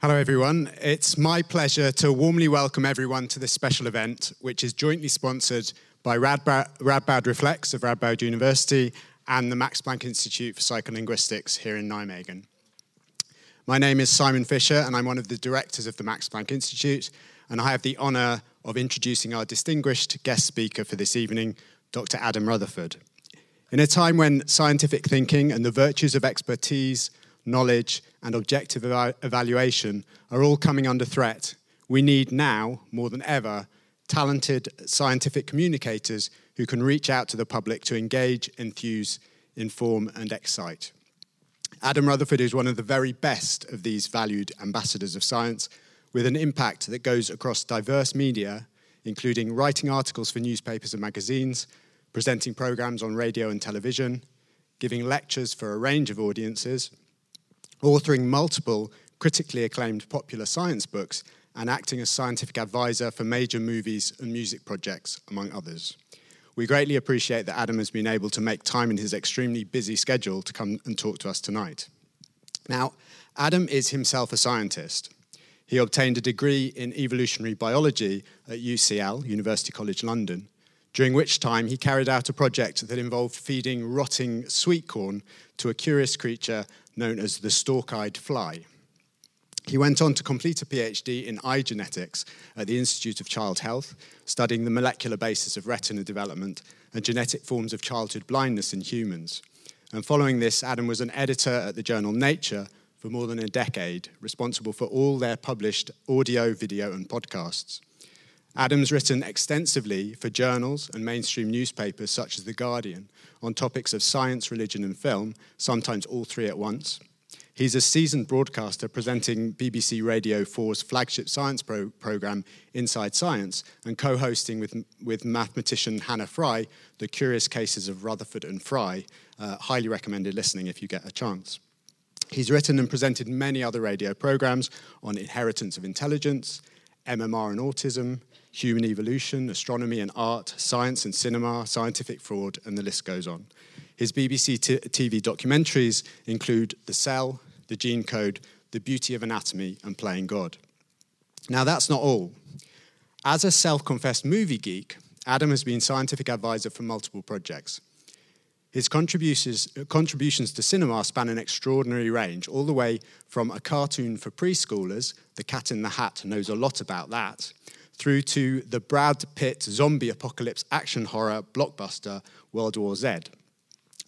Hello, everyone. It's my pleasure to warmly welcome everyone to this special event, which is jointly sponsored by Radboud, Reflects of Radboud University and the Max Planck Institute for Psycholinguistics here in Nijmegen. My name is Simon Fisher, and I'm one of the directors of the Max Planck Institute, and I have the honour of introducing our distinguished guest speaker for this evening, Dr. Adam Rutherford. In a time when scientific thinking and the virtues of expertise, knowledge, and objective evaluation are all coming under threat, we need now, more than ever, talented scientific communicators who can reach out to the public to engage, enthuse, inform, and excite. Adam Rutherford is one of the very best of these valued ambassadors of science, with an impact that goes across diverse media, including writing articles for newspapers and magazines, presenting programs on radio and television, giving lectures for a range of audiences, authoring multiple critically acclaimed popular science books, and acting as scientific advisor for major movies and music projects, among others. We greatly appreciate that Adam has been able to make time in his extremely busy schedule to come and talk to us tonight. Now, Adam is himself a scientist. He obtained a degree in evolutionary biology at UCL, University College London, during which time he carried out a project that involved feeding rotting sweet corn to a curious creature known as the stalk eyed fly. He went on to complete a PhD in eye genetics at the Institute of Child Health, studying the molecular basis of retina development and genetic forms of childhood blindness in humans. And following this, Adam was an editor at the journal Nature for more than a decade, responsible for all their published audio, video, and podcasts. Adam's written extensively for journals and mainstream newspapers such as The Guardian on topics of science, religion, and film, sometimes all three at once. He's a seasoned broadcaster presenting BBC Radio 4's flagship science pro- programme, Inside Science, and co hosting with, with mathematician Hannah Fry the curious cases of Rutherford and Fry. Uh, highly recommended listening if you get a chance. He's written and presented many other radio programmes on inheritance of intelligence, MMR and autism, human evolution, astronomy and art, science and cinema, scientific fraud, and the list goes on. His BBC t- TV documentaries include The Cell, The Gene Code, The Beauty of Anatomy, and Playing God. Now, that's not all. As a self confessed movie geek, Adam has been scientific advisor for multiple projects. His contributions, uh, contributions to cinema span an extraordinary range, all the way from a cartoon for preschoolers, The Cat in the Hat knows a lot about that, through to the Brad Pitt zombie apocalypse action horror blockbuster World War Z,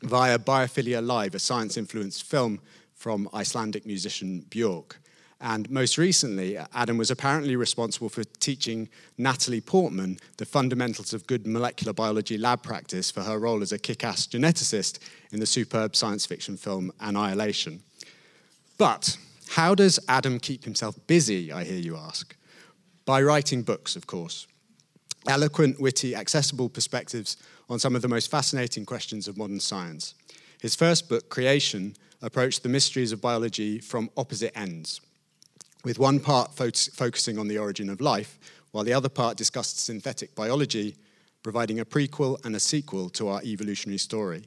via Biophilia Live, a science influenced film from Icelandic musician Björk. And most recently, Adam was apparently responsible for teaching Natalie Portman the fundamentals of good molecular biology lab practice for her role as a kick ass geneticist in the superb science fiction film Annihilation. But how does Adam keep himself busy, I hear you ask? By writing books, of course. Eloquent, witty, accessible perspectives on some of the most fascinating questions of modern science. His first book, Creation, approached the mysteries of biology from opposite ends, with one part fo- focusing on the origin of life, while the other part discussed synthetic biology, providing a prequel and a sequel to our evolutionary story.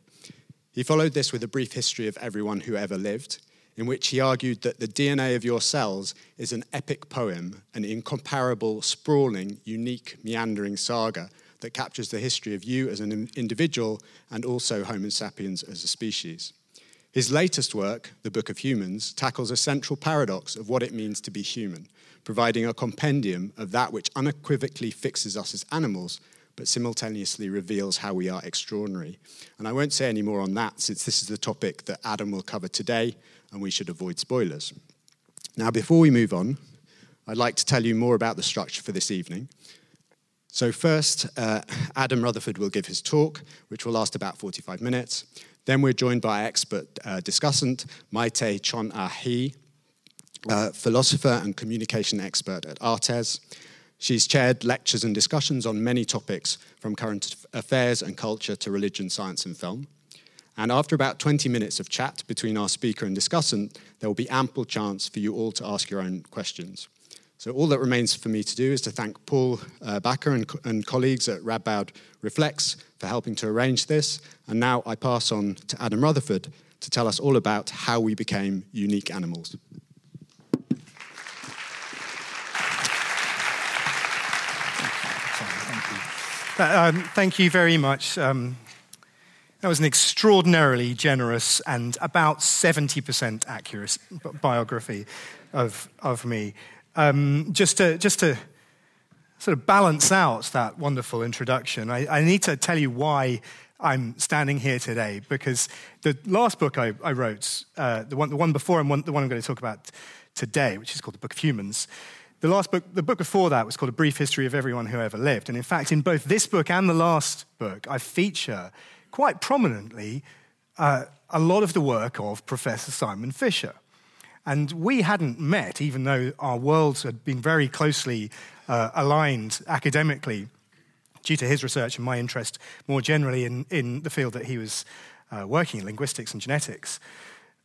He followed this with a brief history of everyone who ever lived, in which he argued that the DNA of your cells is an epic poem, an incomparable, sprawling, unique, meandering saga that captures the history of you as an individual and also Homo sapiens as a species. His latest work, The Book of Humans, tackles a central paradox of what it means to be human, providing a compendium of that which unequivocally fixes us as animals, but simultaneously reveals how we are extraordinary. And I won't say any more on that since this is the topic that Adam will cover today, and we should avoid spoilers. Now, before we move on, I'd like to tell you more about the structure for this evening. So, first, uh, Adam Rutherford will give his talk, which will last about 45 minutes. Then we're joined by expert uh, discussant, Maite Chon Ahi, uh, philosopher and communication expert at ARTES. She's chaired lectures and discussions on many topics, from current affairs and culture to religion, science, and film. And after about 20 minutes of chat between our speaker and discussant, there will be ample chance for you all to ask your own questions. So, all that remains for me to do is to thank Paul uh, Backer and, co- and, colleagues at Radboud Reflects for helping to arrange this. And now I pass on to Adam Rutherford to tell us all about how we became unique animals. Thank you, uh, um, thank you very much, um, that was an extraordinarily generous and about 70% accurate biography of, of me. Um, just, to, just to sort of balance out that wonderful introduction, I, I, need to tell you why I'm standing here today, because the last book I, I wrote, uh, the, one, the one before and one, the one I'm going to talk about today, which is called The Book of Humans, the last book, the book before that was called A Brief History of Everyone Who Ever Lived. And in fact, in both this book and the last book, I feature quite prominently uh, a lot of the work of Professor Simon Fisher. And we hadn't met, even though our worlds had been very closely uh, aligned academically due to his research and my interest more generally in, in the field that he was uh, working in, linguistics and genetics.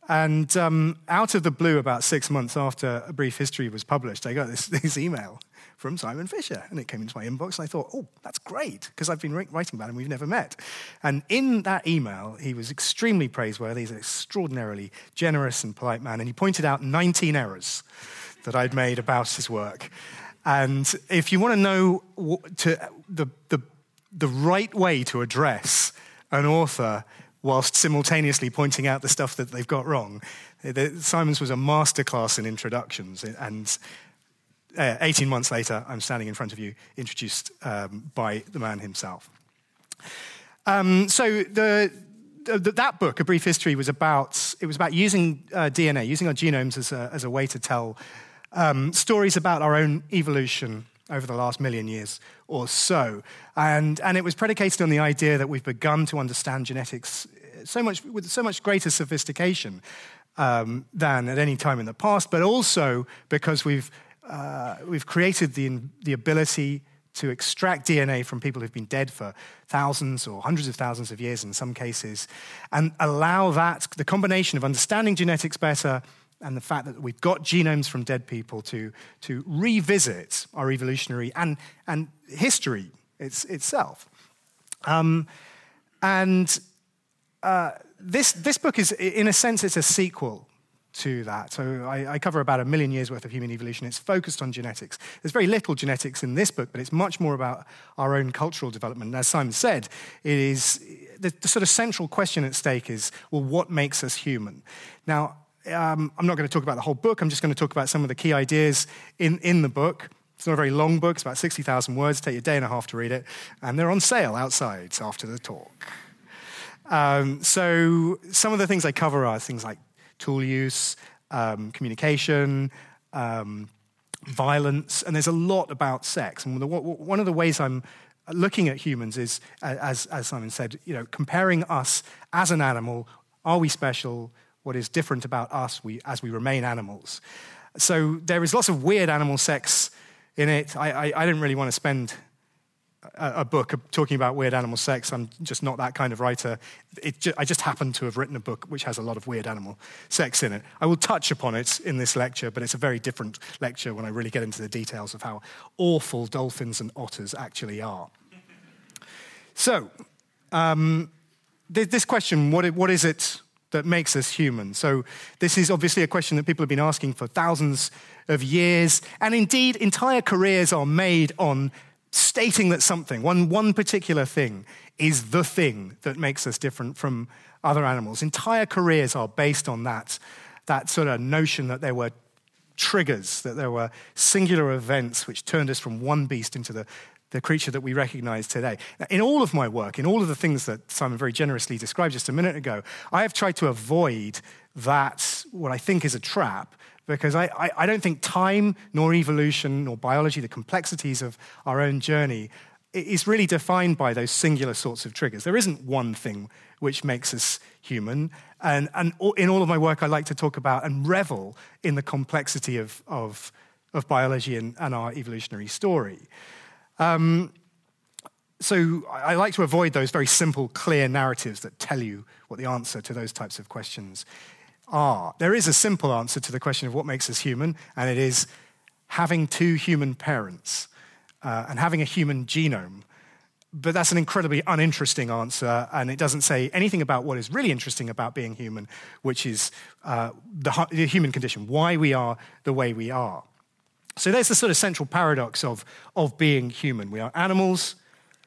And um, out of the blue, about six months after A Brief History was published, I got this, this email from Simon Fisher. And it came into my inbox, and I thought, oh, that's great, because I've been writing about him, we've never met. And in that email, he was extremely praiseworthy. He's an extraordinarily generous and polite man. And he pointed out 19 errors that I'd made about his work. And if you want to know to, the, the, the right way to address an author whilst simultaneously pointing out the stuff that they've got wrong. Eh, Simon's was a masterclass in introductions, and uh, 18 months later, I'm standing in front of you, introduced um, by the man himself. Um, so the, that book, A Brief History, was about, it was about using uh, DNA, using our genomes as a, as a way to tell um, stories about our own evolution over the last million years or so. And, and it was predicated on the idea that we've begun to understand genetics so much, with so much greater sophistication um, than at any time in the past, but also because we've, uh, we've created the, the ability to extract DNA from people who've been dead for thousands or hundreds of thousands of years in some cases, and allow that, the combination of understanding genetics better and the fact that we've got genomes from dead people to, to revisit our evolutionary and, and history it's, itself. Um, and uh, this, this book is, in a sense, it's a sequel to that. So I, I, cover about a million years worth of human evolution. It's focused on genetics. There's very little genetics in this book, but it's much more about our own cultural development. And as Simon said, it is the, the sort of central question at stake is, well, what makes us human? Now, um, I'm not going to talk about the whole book. I'm just going to talk about some of the key ideas in, in the book. It's not a very long book. It's about 60,000 words. Take you a day and a half to read it. And they're on sale outside after the talk. Um, so some of the things I cover are things like tool use, um, communication, um, violence, and there's a lot about sex. And one of the ways I'm looking at humans is, as, as Simon said, you know, comparing us as an animal. Are we special? what is different about us we, as we remain animals. So there is lots of weird animal sex in it. I, I, I didn't really want to spend a, book talking about weird animal sex. I'm just not that kind of writer. Ju- I just happen to have written a book which has a lot of weird animal sex in it. I will touch upon it in this lecture, but it's a very different lecture when I really get into the details of how awful dolphins and otters actually are. So, um, this question what, what is it that makes us human? So, this is obviously a question that people have been asking for thousands of years, and indeed, entire careers are made on stating that something, one, one particular thing, is the thing that makes us different from other animals. Entire careers are based on that, that sort of notion that there were triggers, that there were singular events which turned us from one beast into the, the creature that we recognize today. In all of my work, in all of the things that Simon very generously described just a minute ago, I have tried to avoid that, what I think is a trap, because I, I, I don't think time, nor evolution, nor biology, the complexities of our own journey, is really defined by those singular sorts of triggers. There isn't one thing which makes us human. And, and in all of my work, I like to talk about and revel in the complexity of, of, of biology and, and our evolutionary story. Um, so I like to avoid those very simple, clear narratives that tell you what the answer to those types of questions are. There is a simple answer to the question of what makes us human, and it is having two human parents uh, and having a human genome. But that's an incredibly uninteresting answer, and it doesn't say anything about what is really interesting about being human, which is uh, the, the human condition, why we are the way we are. So there's the sort of central paradox of, of being human. We are animals,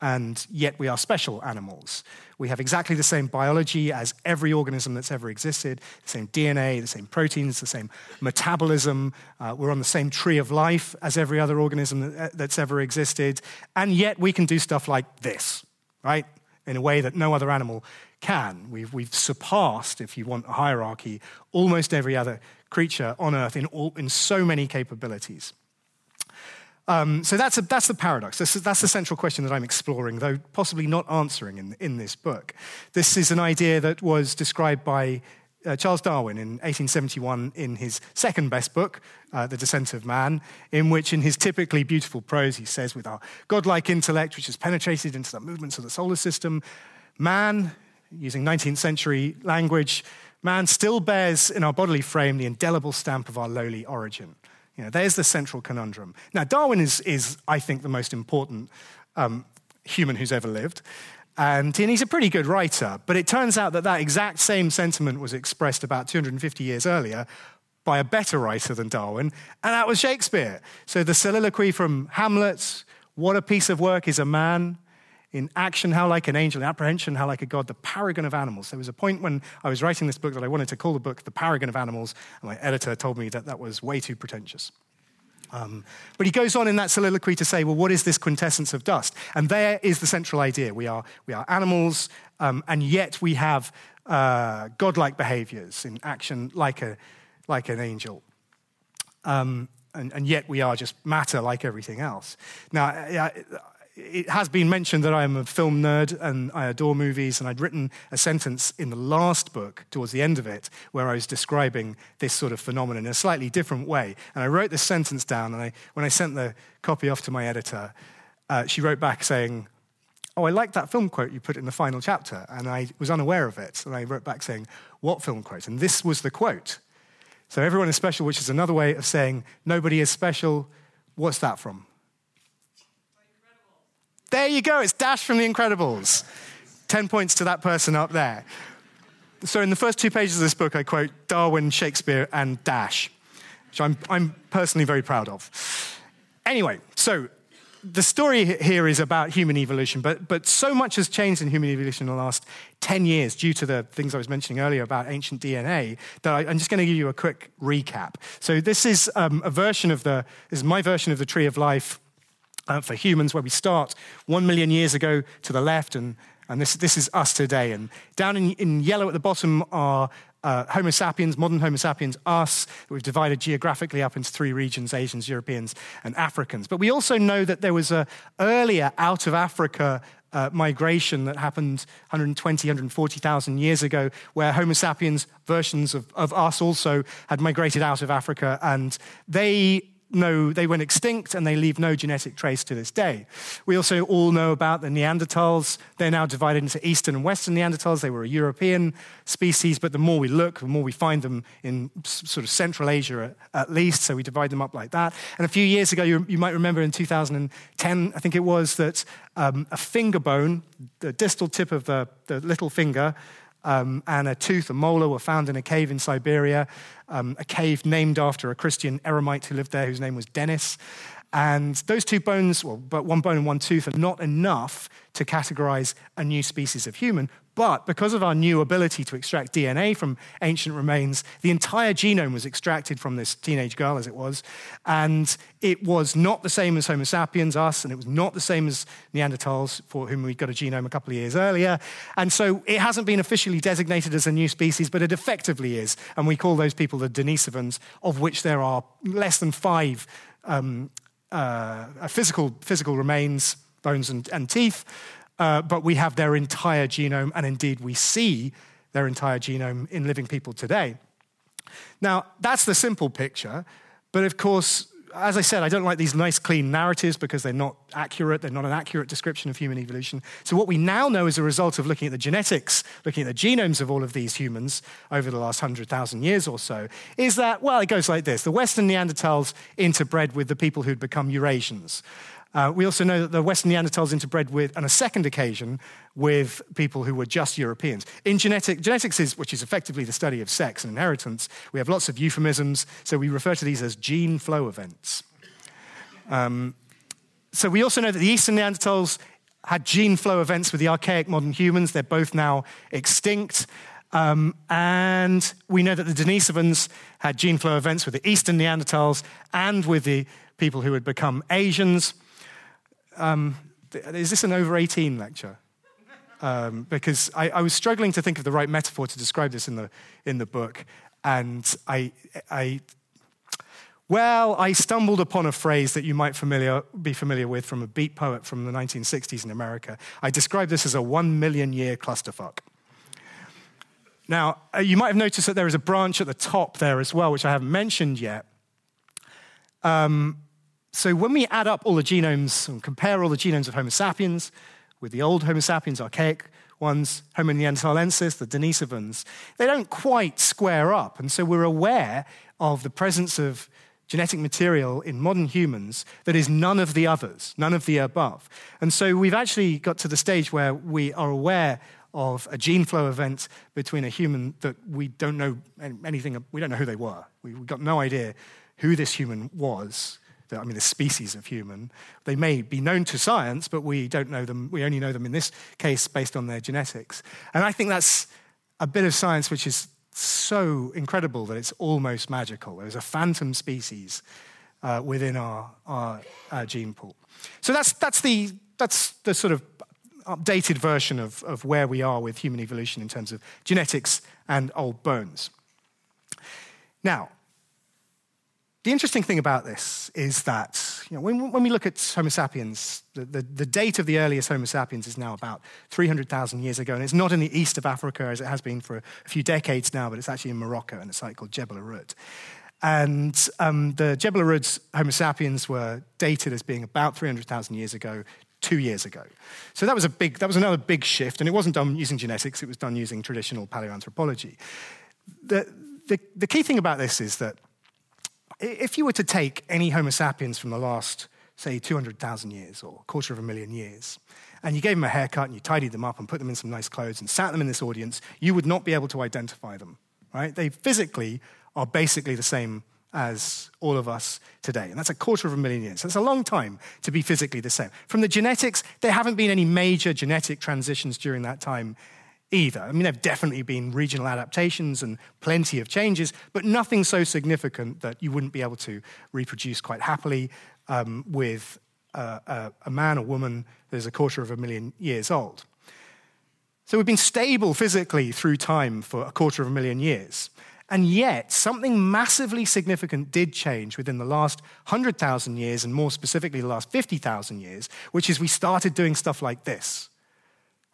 and yet we are special animals. We have exactly the same biology as every organism that's ever existed, the same DNA, the same proteins, the same metabolism. Uh, we're on the same tree of life as every other organism uh, that's ever existed, and yet we can do stuff like this, right? In a way that no other animal can. We've, we've surpassed, if you want a hierarchy, almost every other creature on Earth in, all, in so many capabilities. Um, so that's, a, that's the paradox. That's, that's the central question that I'm exploring, though possibly not answering in, in this book. This is an idea that was described by uh, Charles Darwin in 1871 in his second best book, uh, The Descent of Man, in which, in his typically beautiful prose, he says, With our godlike intellect, which has penetrated into the movements of the solar system, man, using 19th century language, man still bears in our bodily frame the indelible stamp of our lowly origin. You know, there's the central conundrum. Now, Darwin is, is I think, the most important um, human who's ever lived. And, and he's a pretty good writer, but it turns out that that exact same sentiment was expressed about 250 years earlier by a better writer than Darwin, and that was Shakespeare. So the soliloquy from Hamlet, what a piece of work is a man, in action, how like an angel, in apprehension, how like a god, the paragon of animals. There was a point when I was writing this book that I wanted to call the book The Paragon of Animals, and my editor told me that that was way too pretentious. Um, but he goes on in that soliloquy to say, well, what is this quintessence of dust? And there is the central idea. We are, we are animals, um, and yet we have uh, godlike behaviors in action like, a, like an angel. Um, and, and, yet we are just matter like everything else. Now, it has been mentioned that I am a film nerd and I adore movies, and I'd written a sentence in the last book, towards the end of it, where I was describing this sort of phenomenon in a slightly different way. And I wrote this sentence down, and I, when I sent the copy off to my editor, uh, she wrote back saying, Oh, I like that film quote you put in the final chapter, and I was unaware of it. And I wrote back saying, What film quote? And this was the quote. So everyone is special, which is another way of saying nobody is special. What's that from? There you go, it's Dash from The Incredibles. 10 points to that person up there. So, in the first two pages of this book, I quote Darwin, Shakespeare, and Dash, which I'm, I'm personally very proud of. Anyway, so the story here is about human evolution, but, but so much has changed in human evolution in the last 10 years due to the things I was mentioning earlier about ancient DNA that I, am just going to give you a quick recap. So, this is um, a version of the, is my version of the Tree of Life uh, for humans, where we start one million years ago to the left, and, and this, this is us today. And down in, in yellow at the bottom are uh, Homo sapiens, modern Homo sapiens, us. We've divided geographically up into three regions Asians, Europeans, and Africans. But we also know that there was an earlier out of Africa uh, migration that happened 120, 140,000 years ago, where Homo sapiens versions of, of us also had migrated out of Africa, and they no, they went extinct and they leave no genetic trace to this day. We also all know about the Neanderthals. They're now divided into Eastern and Western Neanderthals. They were a European species, but the more we look, the more we find them in sort of Central Asia at least, so we divide them up like that. And a few years ago, you, you might remember in 2010, I think it was, that um, a finger bone, the distal tip of the, the little finger, um, and a tooth, a molar, were found in a cave in Siberia, um, a cave named after a Christian eremite who lived there whose name was Denis. And those two bones, well, but one bone and one tooth, are not enough to categorize a new species of human. But because of our new ability to extract DNA from ancient remains, the entire genome was extracted from this teenage girl, as it was. And it was not the same as Homo sapiens, us, and it was not the same as Neanderthals, for whom we got a genome a couple of years earlier. And so it hasn't been officially designated as a new species, but it effectively is. And we call those people the Denisovans, of which there are less than five um, uh, physical, physical remains, bones and, and teeth, uh, but we have their entire genome, and indeed we see their entire genome in living people today. Now, that's the simple picture, but of course, as I said, I don't like these nice, clean narratives because they're not accurate. They're not an accurate description of human evolution. So, what we now know as a result of looking at the genetics, looking at the genomes of all of these humans over the last 100,000 years or so, is that, well, it goes like this the Western Neanderthals interbred with the people who'd become Eurasians. Uh, we also know that the Western Neanderthals interbred with, on a second occasion, with people who were just Europeans. In genetic, genetics, is, which is effectively the study of sex and inheritance, we have lots of euphemisms, so we refer to these as gene flow events. Um, so we also know that the Eastern Neanderthals had gene flow events with the archaic modern humans. They're both now extinct. Um, and we know that the Denisovans had gene flow events with the Eastern Neanderthals and with the people who had become Asians. Um, is this an over 18 lecture? Um, because I, I, was struggling to think of the right metaphor to describe this in the, in the book. And I, I, well, I stumbled upon a phrase that you might familiar, be familiar with from a beat poet from the 1960s in America. I described this as a one million year clusterfuck. Now, uh, you might have noticed that there is a branch at the top there as well, which I haven't mentioned yet. Um, so when we add up all the genomes and compare all the genomes of Homo sapiens with the old Homo sapiens, archaic ones, Homo neanderthalensis, the Denisovans, they don't quite square up. And so we're aware of the presence of genetic material in modern humans that is none of the others, none of the above. And so we've actually got to the stage where we are aware of a gene flow event between a human that we don't know anything, we don't know who they were. We've got no idea who this human was. I mean, the species of human. They may be known to science, but we don't know them. We only know them in this case based on their genetics. And I think that's a bit of science which is so incredible that it's almost magical. There's a phantom species uh, within our, our, our, gene pool. So that's, that's, the, that's the sort of updated version of, of where we are with human evolution in terms of genetics and old bones. Now, the interesting thing about this is that you know, when, when we look at Homo sapiens, the, the, the, date of the earliest Homo sapiens is now about 300,000 years ago, and it's not in the east of Africa as it has been for a few decades now, but it's actually in Morocco in a site called Jebel Irhoud. And um, the Jebel Irhoud Homo sapiens were dated as being about 300,000 years ago two years ago. So that was a big, that was another big shift, and it wasn't done using genetics, it was done using traditional paleoanthropology. The, the, the key thing about this is that if you were to take any Homo sapiens from the last, say, 200,000 years or a quarter of a million years, and you gave them a haircut and you tidied them up and put them in some nice clothes and sat them in this audience, you would not be able to identify them, right? They physically are basically the same as all of us today. And that's a quarter of a million years. That's a long time to be physically the same. From the genetics, there haven't been any major genetic transitions during that time either. I mean, there have definitely been regional adaptations and plenty of changes, but nothing so significant that you wouldn't be able to reproduce quite happily um, with a, a, man or woman that is a quarter of a million years old. So we've been stable physically through time for a quarter of a million years. And yet, something massively significant did change within the last 100,000 years, and more specifically, the last 50,000 years, which is we started doing stuff like this.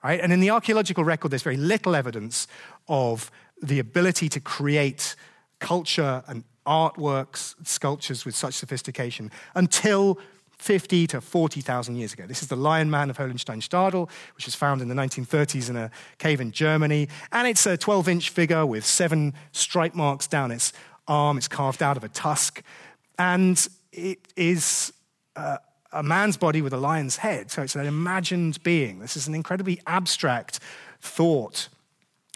Right? And in the archaeological record, there's very little evidence of the ability to create culture and artworks, sculptures with such sophistication until 50 to 40,000 years ago. This is the Lion Man of Hohlenstein-Stadel, which was found in the 1930s in a cave in Germany. And it's a 12 inch figure with seven stripe marks down its arm. It's carved out of a tusk. And it is uh, a man's body with a lion's head. So it's an imagined being. This is an incredibly abstract thought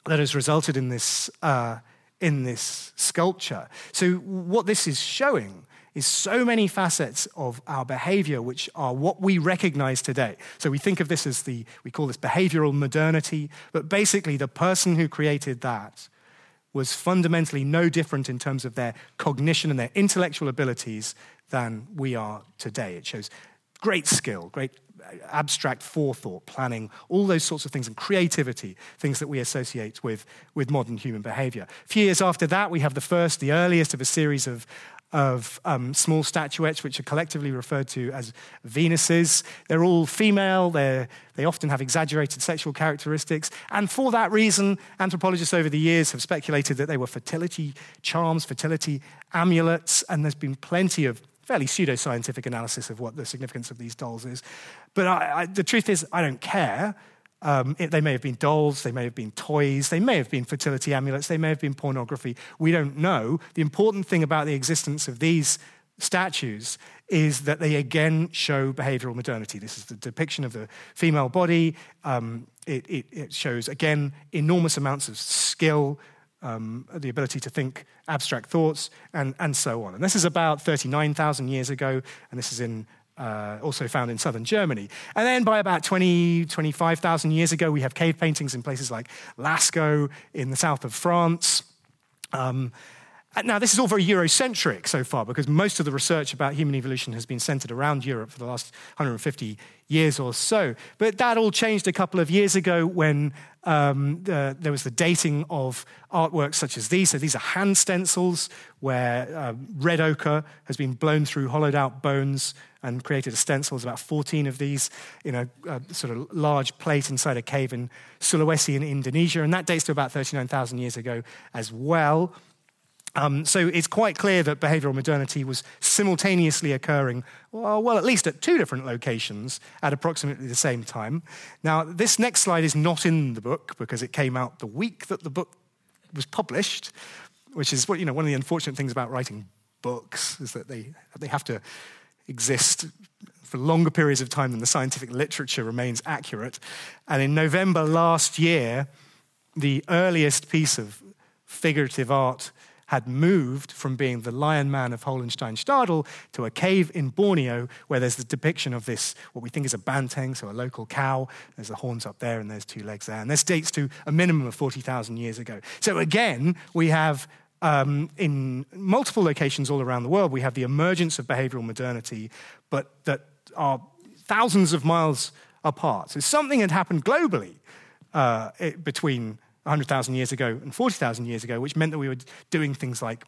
that has resulted in this, uh, in this sculpture. So, what this is showing is so many facets of our behavior which are what we recognize today. So we think of this as the, we call this behavioral modernity, but basically the person who created that was fundamentally no different in terms of their cognition and their intellectual abilities than we are today. It shows great skill, great abstract forethought, planning, all those sorts of things, and creativity, things that we associate with, with modern human behavior. A few years after that, we have the first, the earliest of a series of of um, small statuettes, which are collectively referred to as Venuses. They're all female, they're, they often have exaggerated sexual characteristics, and for that reason, anthropologists over the years have speculated that they were fertility charms, fertility amulets, and there's been plenty of fairly pseudoscientific analysis of what the significance of these dolls is. But I, I, the truth is, I don't care. Um, it, they may have been dolls, they may have been toys, they may have been fertility amulets, they may have been pornography. We don't know. The important thing about the existence of these statues is that they again show behavioral modernity. This is the depiction of the female body. Um, it, it, it, shows, again, enormous amounts of skill, um, the ability to think abstract thoughts, and, and so on. And this is about 39,000 years ago, and this is in uh, also found in southern Germany. And then by about 20, 25,000 years ago, we have cave paintings in places like Lascaux in the south of France. Um, now, this is all very Eurocentric so far because most of the research about human evolution has been centered around Europe for the last 150 years or so. But that all changed a couple of years ago when um, the, there was the dating of artworks such as these. So these are hand stencils where uh, red ochre has been blown through hollowed out bones and created a stencil. There's about 14 of these in a, a, sort of large plate inside a cave in Sulawesi in Indonesia. And that dates to about 39,000 years ago as well. Um, so it's quite clear that behavioral modernity was simultaneously occurring, well, well, at least at two different locations at approximately the same time. Now, this next slide is not in the book because it came out the week that the book was published, which is what, you know, one of the unfortunate things about writing books is that they, they have to exist for longer periods of time than the scientific literature remains accurate. And in November last year, the earliest piece of figurative art had moved from being the Lion Man of Hohlenstein-Stadel to a cave in Borneo where there's the depiction of this, what we think is a banteng, so a local cow. There's the horns up there and there's two legs there. And this dates to a minimum of 40,000 years ago. So again, we have um, in multiple locations all around the world, we have the emergence of behavioral modernity, but that are thousands of miles apart. So something had happened globally uh, between 100,000 years ago and 40,000 years ago, which meant that we were doing things like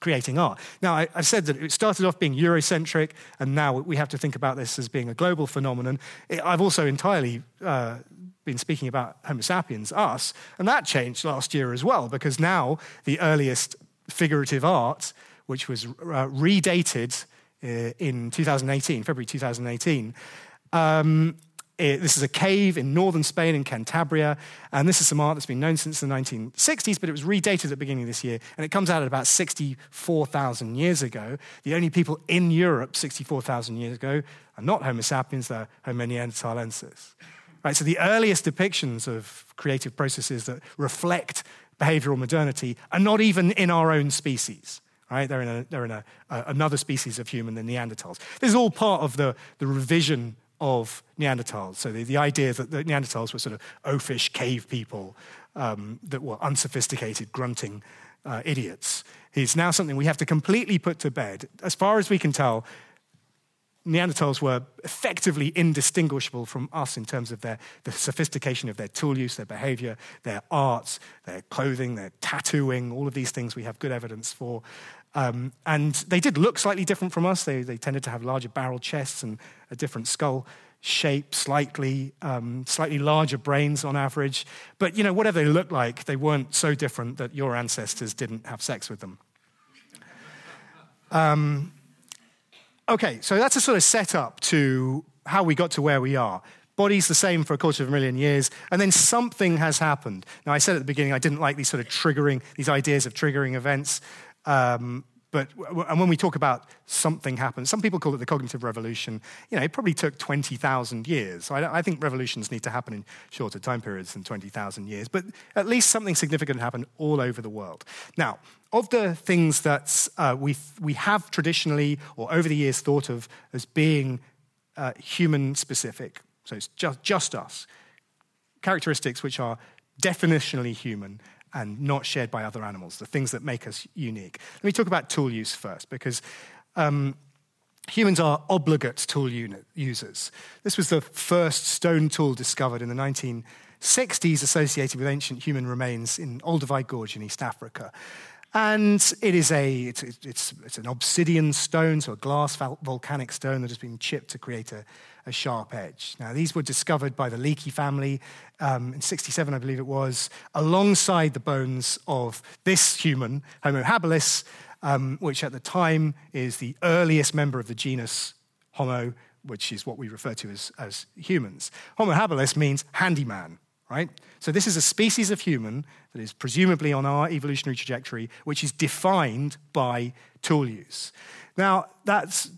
creating art. Now, I, have said that it started off being Eurocentric, and now we have to think about this as being a global phenomenon. I've also entirely uh, been speaking about Homo sapiens, us, and that changed last year as well, because now the earliest figurative art, which was uh, redated uh, in 2018, February 2018, um, it, this is a cave in northern Spain, in Cantabria, and this is some art that's been known since the 1960s, but it was redated at the beginning of this year, and it comes out at about 64,000 years ago. The only people in Europe 64,000 years ago are not Homo sapiens, they're Homo neanderthalensis. Right, so the earliest depictions of creative processes that reflect behavioral modernity are not even in our own species. Right? They're in, a, they're in a, another species of human, the Neanderthals. This is all part of the, the revision of Neanderthals. So the, the idea that the Neanderthals were sort of oafish cave people um, that were unsophisticated, grunting uh, idiots is now something we have to completely put to bed. As far as we can tell, Neanderthals were effectively indistinguishable from us in terms of their, the sophistication of their tool use, their behavior, their arts, their clothing, their tattooing, all of these things we have good evidence for. Um, and they did look slightly different from us. They, they, tended to have larger barrel chests and a different skull shape, slightly, um, slightly larger brains on average. But you know, whatever they looked like, they weren't so different that your ancestors didn't have sex with them. Um, okay, so that's a sort of setup to how we got to where we are. Body's the same for a quarter of a million years, and then something has happened. Now, I said at the beginning I didn't like these sort of triggering, these ideas of triggering events. Um, but and when we talk about something happened, some people call it the cognitive revolution. You know, it probably took 20,000 years. So I, I, think revolutions need to happen in shorter time periods than 20,000 years. But at least something significant happened all over the world. Now, of the things that uh, we, we have traditionally or over the years thought of as being uh, human specific, so it's just, just us, characteristics which are definitionally human and not shared by other animals, the things that make us unique. Let me talk about tool use first, because um, humans are obligate tool users. This was the first stone tool discovered in the 1960s associated with ancient human remains in Olduvai Gorge in East Africa. And it is a, it's, it's, it's an obsidian stone, so a glass volcanic stone that has been chipped to create a, a sharp edge. Now, these were discovered by the Leakey family um, in 67, I believe it was, alongside the bones of this human, Homo habilis, um, which at the time is the earliest member of the genus Homo, which is what we refer to as, as humans. Homo habilis means handyman, right? So this is a species of human that is presumably on our evolutionary trajectory, which is defined by tool use. Now, that's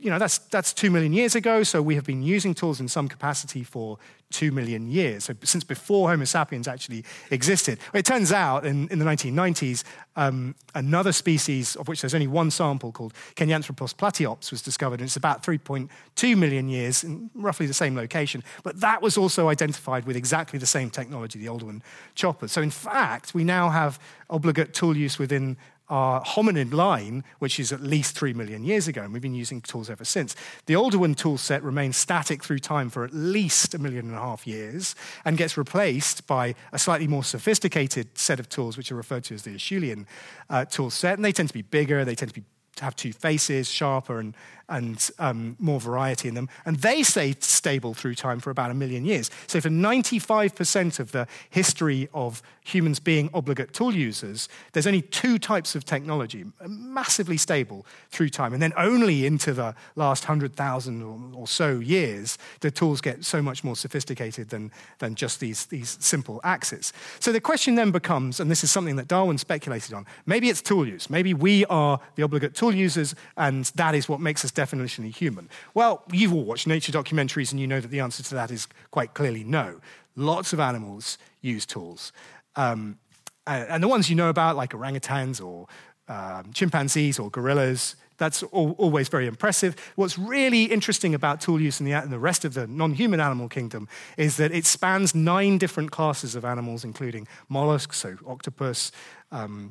you know, that's, that's two million years ago, so we have been using tools in some capacity for two million years, so since before Homo sapiens actually existed. It turns out in, in the 1990s, um, another species, of which there's only one sample called Kenyanthropus platyops, was discovered, and it's about 3.2 million years in roughly the same location. But that was also identified with exactly the same technology, the Oldowan chopper. So, in fact, we now have obligate tool use within our hominid line, which is at least three million years ago, and we've been using tools ever since. The Oldowan tool set remains static through time for at least a million and a half years and gets replaced by a slightly more sophisticated set of tools, which are referred to as the Acheulean uh, tool set. And they tend to be bigger, they tend to be to have two faces, sharper and, and um, more variety in them. And they stay stable through time for about a million years. So, for 95% of the history of humans being obligate tool users, there's only two types of technology, massively stable through time. And then only into the last 100,000 or, or so years, the tools get so much more sophisticated than, than just these, these simple axes. So, the question then becomes, and this is something that Darwin speculated on maybe it's tool use. Maybe we are the obligate tool users, and that is what makes us definitionally human? Well, you've all watched nature documentaries and you know that the answer to that is quite clearly no. Lots of animals use tools. Um, and the ones you know about, like orangutans or um, chimpanzees or gorillas, that's all, always very impressive. What's really interesting about tool use in the, in the rest of the non human animal kingdom is that it spans nine different classes of animals, including mollusks, so octopus, um,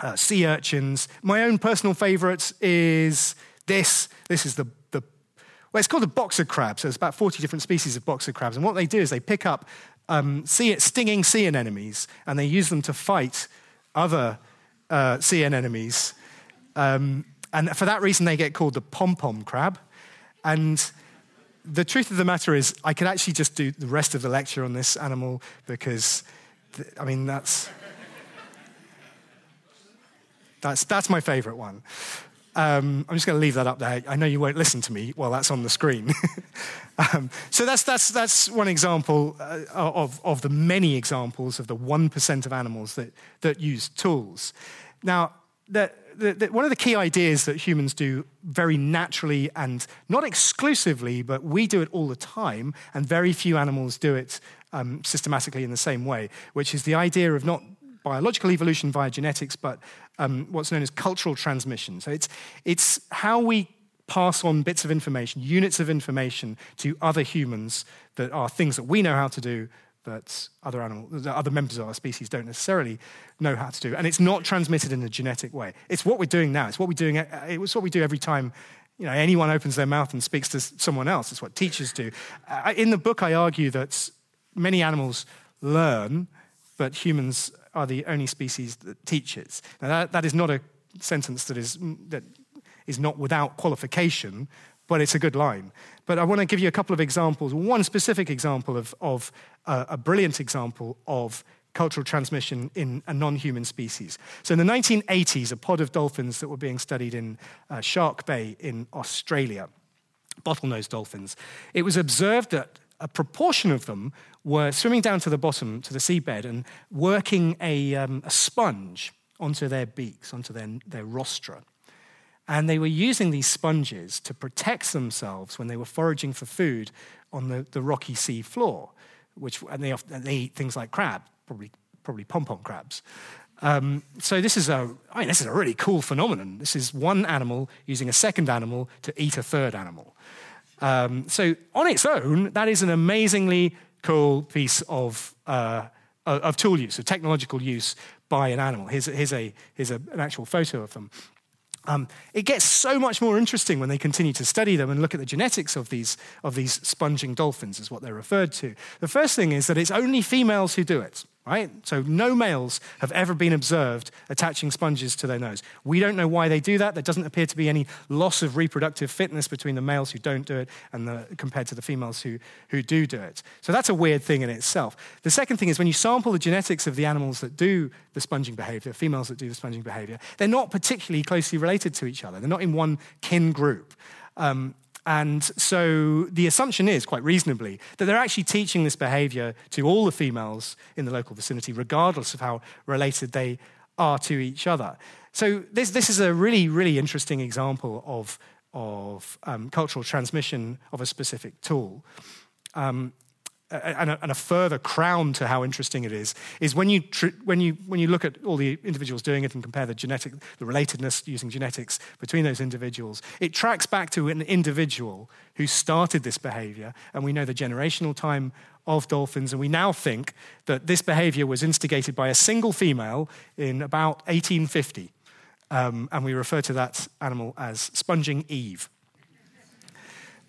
uh, sea urchins. My own personal favorite is this. This is the, the well, it's called a boxer crab. So there's about 40 different species of boxer crabs. And what they do is they pick up um, sea, stinging sea anemones and they use them to fight other uh, sea anemones. Um, and for that reason, they get called the pom pom crab. And the truth of the matter is, I could actually just do the rest of the lecture on this animal because, I mean, that's. That's, that's my favorite one. Um, I'm just going to leave that up there. I know you won't listen to me while that's on the screen. um, so that's, that's, that's one example uh, of, of the many examples of the 1% of animals that, that use tools. Now, the, the, the, one of the key ideas that humans do very naturally and not exclusively, but we do it all the time, and very few animals do it um, systematically in the same way, which is the idea of not biological evolution via genetics, but um, what's known as cultural transmission. So it's, it's how we pass on bits of information, units of information to other humans that are things that we know how to do that other animals, that other members of our species don't necessarily know how to do. And it's not transmitted in a genetic way. It's what we're doing now. It's what we're doing. It's what we do every time you know, anyone opens their mouth and speaks to someone else. It's what teachers do. In the book, I argue that many animals learn, but humans are the only species that teaches. Now, that, that is not a sentence that is, that is not without qualification, but it's a good line. But I want to give you a couple of examples, one specific example of, of uh, a brilliant example of cultural transmission in a non human species. So, in the 1980s, a pod of dolphins that were being studied in uh, Shark Bay in Australia, bottlenose dolphins, it was observed that a proportion of them were swimming down to the bottom, to the seabed, and working a, um, a sponge onto their beaks, onto their, their rostra. And they were using these sponges to protect themselves when they were foraging for food on the, the rocky sea floor, which, and they, often, they eat things like crab, probably, probably pom-pom crabs. Um, so this is a, I mean, this is a really cool phenomenon. This is one animal using a second animal to eat a third animal. Um, so, on its own, that is an amazingly cool piece of, uh, of tool use, of technological use by an animal. Here's, here's, a, here's a, an actual photo of them. Um, it gets so much more interesting when they continue to study them and look at the genetics of these, of these sponging dolphins, is what they're referred to. The first thing is that it's only females who do it right? So no males have ever been observed attaching sponges to their nose. We don't know why they do that. There doesn't appear to be any loss of reproductive fitness between the males who don't do it and the, compared to the females who, who do do it. So that's a weird thing in itself. The second thing is when you sample the genetics of the animals that do the sponging behavior, females that do the sponging behavior, they're not particularly closely related to each other. They're not in one kin group. Um, and so the assumption is, quite reasonably, that they're actually teaching this behavior to all the females in the local vicinity, regardless of how related they are to each other. So this, this is a really, really interesting example of of um, cultural transmission of a specific tool. Um, and a, and a, further crown to how interesting it is is when you tr- when you when you look at all the individuals doing it and compare the genetic the relatedness using genetics between those individuals it tracks back to an individual who started this behavior and we know the generational time of dolphins and we now think that this behavior was instigated by a single female in about 1850 um, and we refer to that animal as sponging eve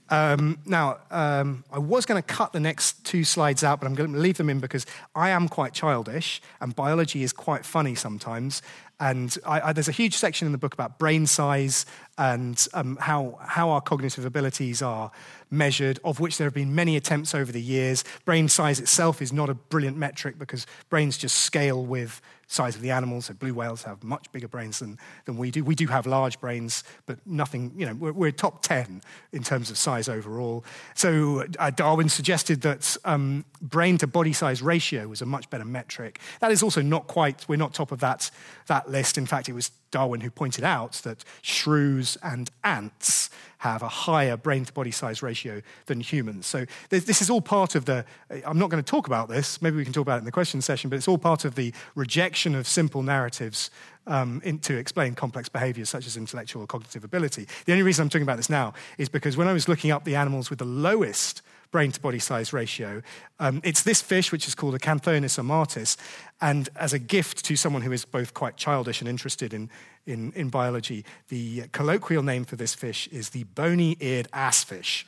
um, now, um, I was going to cut the next two slides out, but I'm going to leave them in because I am quite childish and biology is quite funny sometimes. And I, I, there's a huge section in the book about brain size and um, how, how our cognitive abilities are measured, of which there have been many attempts over the years. Brain size itself is not a brilliant metric because brains just scale with size of the animals. So blue whales have much bigger brains than, than we do. We do have large brains, but nothing, you know, we're, we're top 10 in terms of size overall. So uh, Darwin suggested that um, brain to body size ratio was a much better metric. That is also not quite, we're not top of that, that list. In fact, it was Darwin who pointed out that shrews and ants have a higher brain to body size ratio than humans. So this is all part of the, I'm not going to talk about this, maybe we can talk about it in the question session, but it's all part of the rejection of simple narratives um, in, to explain complex behaviors such as intellectual or cognitive ability. The only reason I'm talking about this now is because when I was looking up the animals with the lowest brain to body size ratio. Um, it's this fish, which is called Acanthonus armatus. And as a gift to someone who is both quite childish and interested in, in, in biology, the colloquial name for this fish is the bony eared assfish,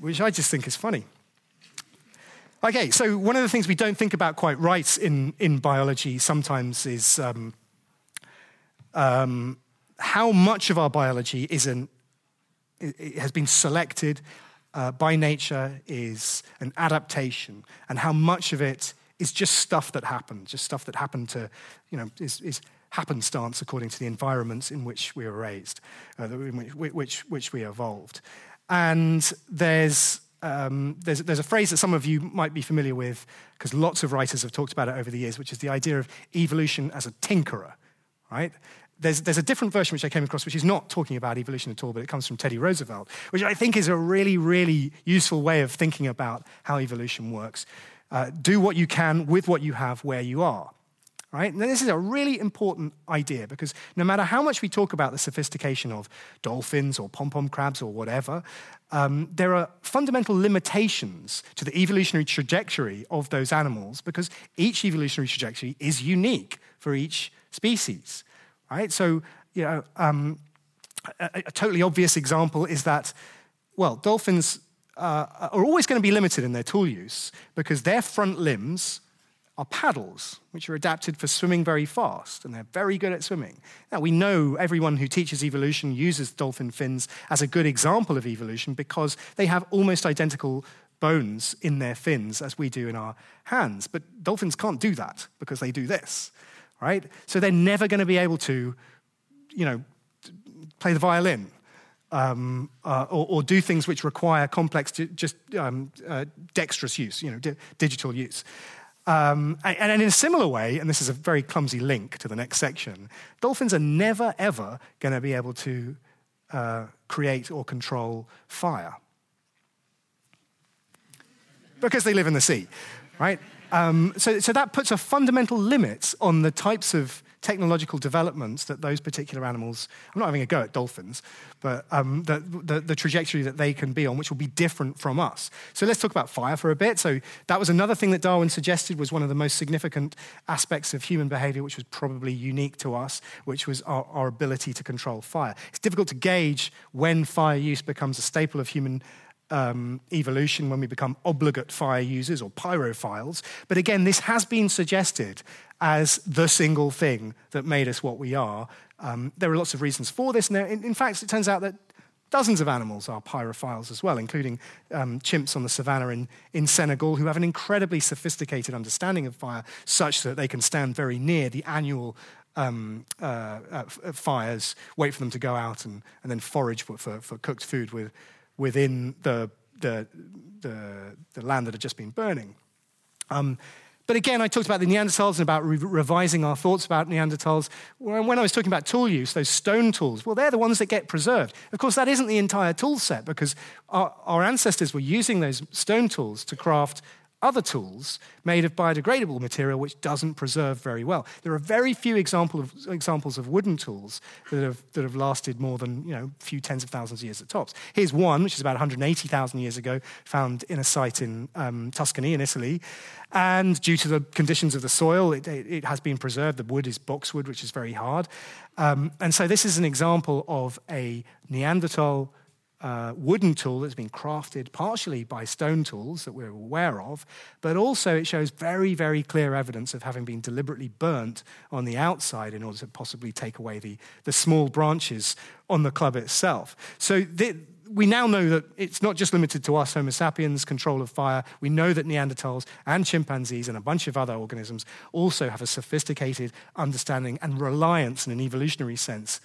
which I just think is funny. Okay, so one of the things we don't think about quite right in, in biology sometimes is um, um, how much of our biology is an, has been selected uh, by nature is an adaptation, and how much of it is just stuff that happened, just stuff that happened to, you know, is, is happenstance according to the environments in which we were raised, uh, in which, which, which we evolved. And there's um, there's, there's, a phrase that some of you might be familiar with because lots of writers have talked about it over the years, which is the idea of evolution as a tinkerer, right? There's, there's a different version which I came across, which is not talking about evolution at all, but it comes from Teddy Roosevelt, which I think is a really, really useful way of thinking about how evolution works. Uh, do what you can with what you have where you are. Right? Now, this is a really important idea because no matter how much we talk about the sophistication of dolphins or pom pom crabs or whatever, um, there are fundamental limitations to the evolutionary trajectory of those animals because each evolutionary trajectory is unique for each species right? So, you know, um, a, a, totally obvious example is that, well, dolphins uh, are always going to be limited in their tool use because their front limbs are paddles, which are adapted for swimming very fast, and they're very good at swimming. Now, we know everyone who teaches evolution uses dolphin fins as a good example of evolution because they have almost identical bones in their fins as we do in our hands. But dolphins can't do that because they do this right? So they're never going to be able to, you know, play the violin um, uh, or, or, do things which require complex, just um, uh, dexterous use, you know, di- digital use. Um, and, and, in a similar way, and this is a very clumsy link to the next section, dolphins are never, ever going to be able to uh, create or control fire because they live in the sea, right? Um, so, so that puts a fundamental limit on the types of technological developments that those particular animals, I'm not having a go at dolphins, but um, the, the, the, trajectory that they can be on, which will be different from us. So let's talk about fire for a bit. So that was another thing that Darwin suggested was one of the most significant aspects of human behavior, which was probably unique to us, which was our, our ability to control fire. It's difficult to gauge when fire use becomes a staple of human um, evolution when we become obligate fire users or pyrophiles. But again, this has been suggested as the single thing that made us what we are. Um, there are lots of reasons for this. And in, in, fact, it turns out that dozens of animals are pyrophiles as well, including um, chimps on the savannah in, in Senegal, who have an incredibly sophisticated understanding of fire, such that they can stand very near the annual um, uh, uh, fires, wait for them to go out, and, and then forage for, for, for cooked food with, within the, the, the, the land that had just been burning. Um, but again, I talked about the Neanderthals and about re- revising our thoughts about Neanderthals. When I was talking about tool use, those stone tools, well, they're the ones that get preserved. Of course, that isn't the entire tool set because our, our ancestors were using those stone tools to craft other tools made of biodegradable material which doesn't preserve very well. There are very few example of, examples of wooden tools that have, that have lasted more than you know, a few tens of thousands of years at tops. Here's one, which is about 180,000 years ago, found in a site in um, Tuscany in Italy. And due to the conditions of the soil, it, it, it has been preserved. The wood is boxwood, which is very hard. Um, and so this is an example of a Neanderthal uh, wooden tool that's been crafted partially by stone tools that we're aware of, but also it shows very, very clear evidence of having been deliberately burnt on the outside in order to possibly take away the, the small branches on the club itself. So we now know that it's not just limited to us, Homo sapiens, control of fire. We know that Neanderthals and chimpanzees and a bunch of other organisms also have a sophisticated understanding and reliance in an evolutionary sense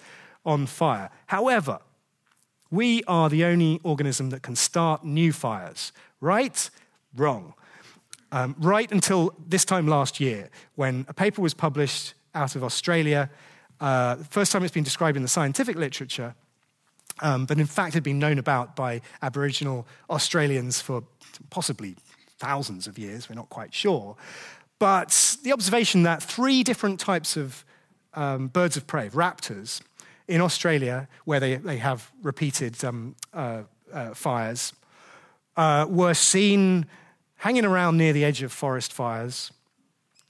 on fire. However, we are the only organism that can start new fires. Right? Wrong. Um, right until this time last year, when a paper was published out of Australia, uh, first time it's been described in the scientific literature, um, but in fact had been known about by Aboriginal Australians for possibly thousands of years, we're not quite sure. But the observation that three different types of um, birds of prey, raptors, in Australia, where they, they have repeated um, uh, uh, fires, uh, were seen hanging around near the edge of forest fires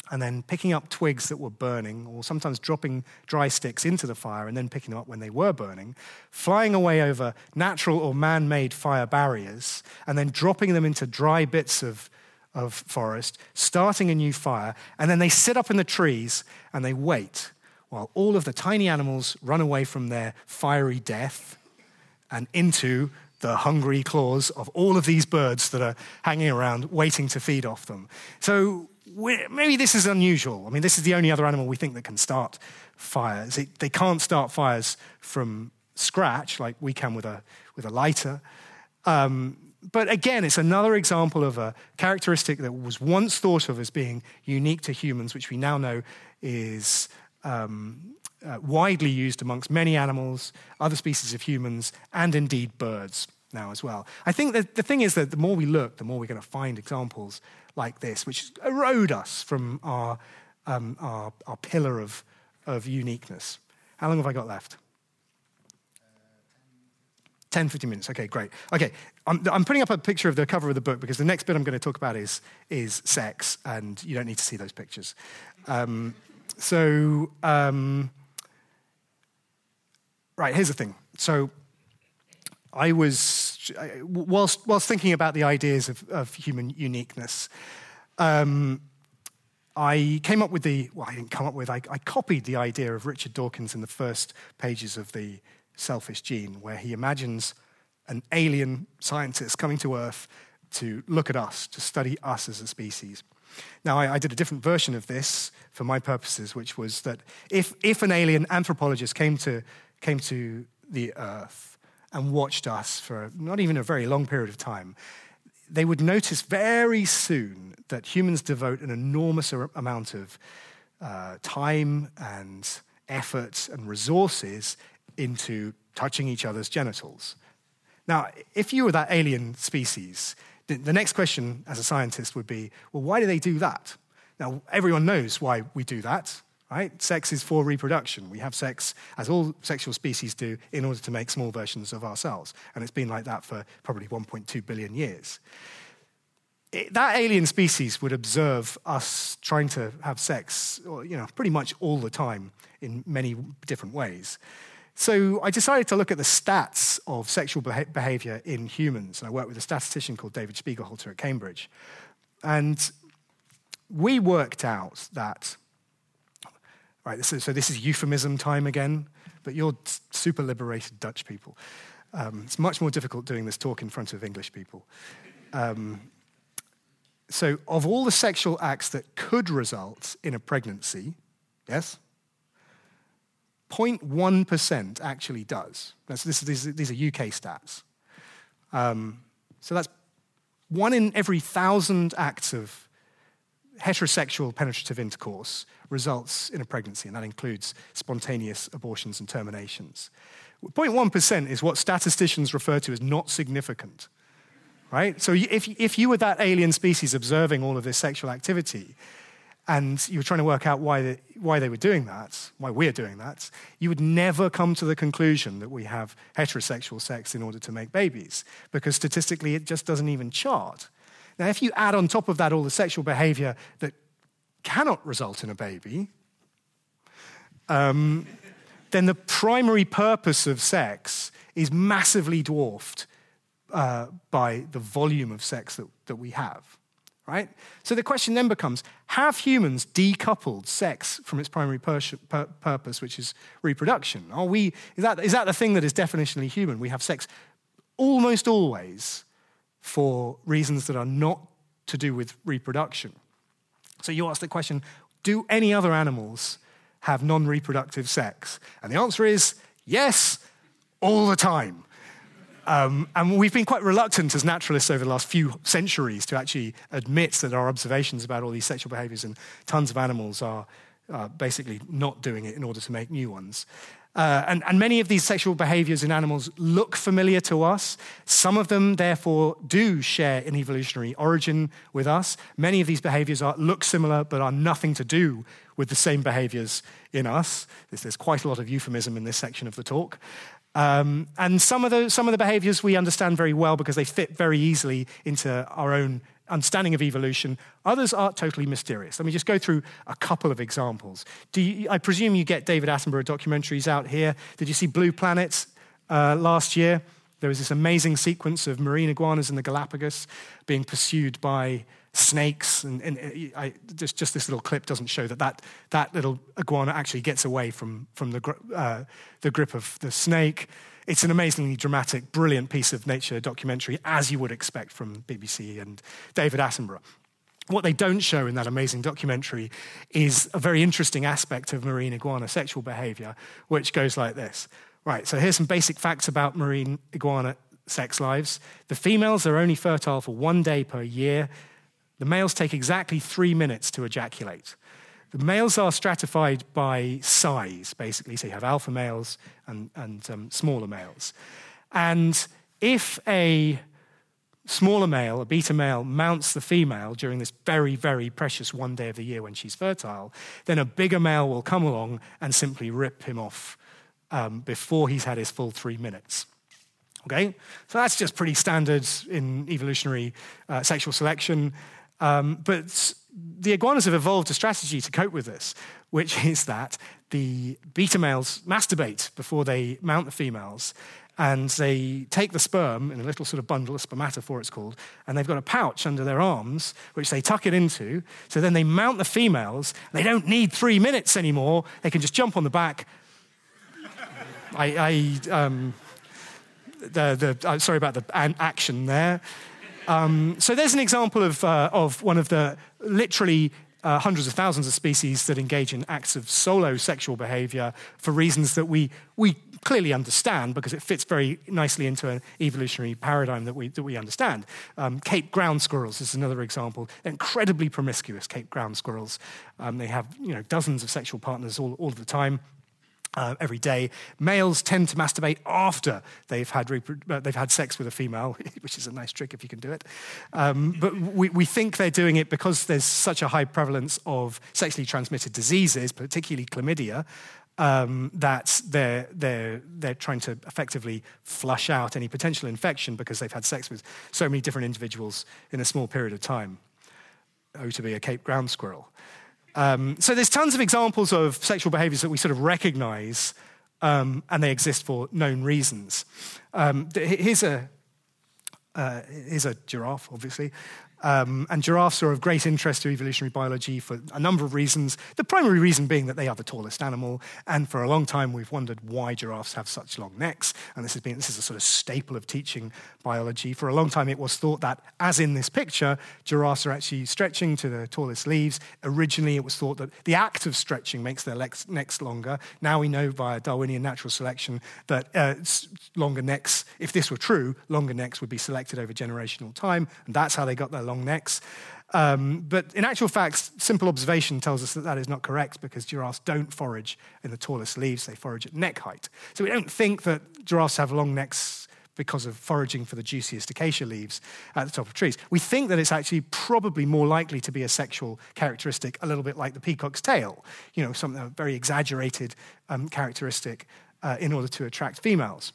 and then picking up twigs that were burning, or sometimes dropping dry sticks into the fire and then picking them up when they were burning, flying away over natural or man made fire barriers, and then dropping them into dry bits of, of forest, starting a new fire, and then they sit up in the trees and they wait while all of the tiny animals run away from their fiery death and into the hungry claws of all of these birds that are hanging around waiting to feed off them. So maybe this is unusual. I mean, this is the only other animal we think that can start fires. It, they can't start fires from scratch like we can with a, with a lighter. Um, but again, it's another example of a characteristic that was once thought of as being unique to humans, which we now know is um, uh, widely used amongst many animals, other species of humans, and indeed birds now as well. I think that the thing is that the more we look, the more we're going to find examples like this, which erode us from our, um, our, our pillar of, of uniqueness. How long have I got left? 10, 15 minutes. Okay, great. Okay, I'm, I'm, putting up a picture of the cover of the book because the next bit I'm going to talk about is, is sex, and you don't need to see those pictures. Um, so, um, right, here's the thing. So, I was, whilst, whilst thinking about the ideas of, of human uniqueness, um, I came up with the, well, I didn't come up with, I, I, copied the idea of Richard Dawkins in the first pages of The Selfish Gene, where he imagines an alien scientist coming to Earth to look at us, to study us as a species. Now, I, I, did a different version of this for my purposes, which was that if, if an alien anthropologist came to, came to the Earth and watched us for not even a very long period of time, they would notice very soon that humans devote an enormous amount of uh, time and effort and resources into touching each other's genitals. Now, if you were that alien species, the next question as a scientist would be well, why do they do that? Now, everyone knows why we do that, right? Sex is for reproduction. We have sex, as all sexual species do, in order to make small versions of ourselves. And it's been like that for probably 1.2 billion years. It, that alien species would observe us trying to have sex, you know, pretty much all the time in many different ways. So I decided to look at the stats of sexual behavior in humans. And I worked with a statistician called David Spiegelhalter at Cambridge. And we worked out that, right, this is, so this is euphemism time again, but you're super liberated Dutch people. Um, it's much more difficult doing this talk in front of English people. Um, so, of all the sexual acts that could result in a pregnancy, yes? 0.1% actually does. This, these, these, are UK stats. Um, so that's one in every thousand acts of heterosexual penetrative intercourse results in a pregnancy, and that includes spontaneous abortions and terminations. 0.1% is what statisticians refer to as not significant. Right? So if, if you were that alien species observing all of this sexual activity, and you were trying to work out why they, why they were doing that, why we're doing that, you would never come to the conclusion that we have heterosexual sex in order to make babies, because statistically it just doesn't even chart. Now, if you add on top of that all the sexual behavior that cannot result in a baby, um, then the primary purpose of sex is massively dwarfed uh, by the volume of sex that, that we have. Right? So the question then becomes have humans decoupled sex from its primary pur- pur- purpose, which is reproduction? Are we, is, that, is that the thing that is definitionally human? We have sex almost always for reasons that are not to do with reproduction. So you ask the question do any other animals have non reproductive sex? And the answer is yes, all the time. Um, and we've been quite reluctant as naturalists over the last few centuries to actually admit that our observations about all these sexual behaviors in tons of animals are uh, basically not doing it in order to make new ones. Uh, and, and, many of these sexual behaviors in animals look familiar to us. Some of them, therefore, do share an evolutionary origin with us. Many of these behaviors are, look similar but are nothing to do with the same behaviors in us. There's, there's quite a lot of euphemism in this section of the talk. Um, and some of, the, some of the behaviors we understand very well because they fit very easily into our own understanding of evolution. Others are totally mysterious. Let me just go through a couple of examples. You, I presume you get David Attenborough documentaries out here. Did you see Blue Planet uh, last year? There was this amazing sequence of marine iguanas in the Galapagos being pursued by snakes. And, and uh, I, just, just, this little clip doesn't show that that, that little iguana actually gets away from, from the, uh, the grip of the snake. It's an amazingly dramatic, brilliant piece of nature documentary, as you would expect from BBC and David Attenborough. What they don't show in that amazing documentary is a very interesting aspect of marine iguana sexual behavior, which goes like this. Right, so here's some basic facts about marine iguana sex lives. The females are only fertile for one day per year. The males take exactly three minutes to ejaculate. The males are stratified by size, basically. So you have alpha males and, and um, smaller males. And if a smaller male, a beta male, mounts the female during this very, very precious one day of the year when she's fertile, then a bigger male will come along and simply rip him off um, before he's had his full three minutes. Okay? So that's just pretty standard in evolutionary uh, sexual selection. Um, but the iguanas have evolved a strategy to cope with this, which is that the beta males masturbate before they mount the females. And they take the sperm in a little sort of bundle, a spermatophore it's called, and they've got a pouch under their arms, which they tuck it into. So then they mount the females. They don't need three minutes anymore. They can just jump on the back. I, I um, the, the, uh, sorry about the action there. Um, so there's an example of, uh, of one of the literally uh, hundreds of thousands of species that engage in acts of solo sexual behavior for reasons that we, we clearly understand because it fits very nicely into an evolutionary paradigm that we, that we understand. Um, Cape ground squirrels is another example. Incredibly promiscuous, Cape ground squirrels. Um, they have you know, dozens of sexual partners all, all the time uh, every day. Males tend to masturbate after they've had, uh, they've had sex with a female, which is a nice trick if you can do it. Um, but we, we think they're doing it because there's such a high prevalence of sexually transmitted diseases, particularly chlamydia, um, that they're, they're, they're trying to effectively flush out any potential infection because they've had sex with so many different individuals in a small period of time. Oh, to be a Cape ground squirrel. Um, so there's tons of examples of sexual behaviors that we sort of recognize um, and they exist for known reasons. Um, here's, a, uh, here's a giraffe, obviously. Um, and giraffes are of great interest to evolutionary biology for a number of reasons. The primary reason being that they are the tallest animal, and for a long time we've wondered why giraffes have such long necks. And this has been this is a sort of staple of teaching biology. For a long time, it was thought that, as in this picture, giraffes are actually stretching to the tallest leaves. Originally, it was thought that the act of stretching makes their necks longer. Now we know via Darwinian natural selection that uh, longer necks, if this were true, longer necks would be selected over generational time, and that's how they got their long necks. Um, but in actual fact, simple observation tells us that that is not correct because giraffes don't forage in the tallest leaves, they forage at neck height. So we don't think that giraffes have long necks because of foraging for the juiciest acacia leaves at the top of trees. We think that it's actually probably more likely to be a sexual characteristic, a little bit like the peacock's tail, you know, something very exaggerated um, characteristic uh, in order to attract females,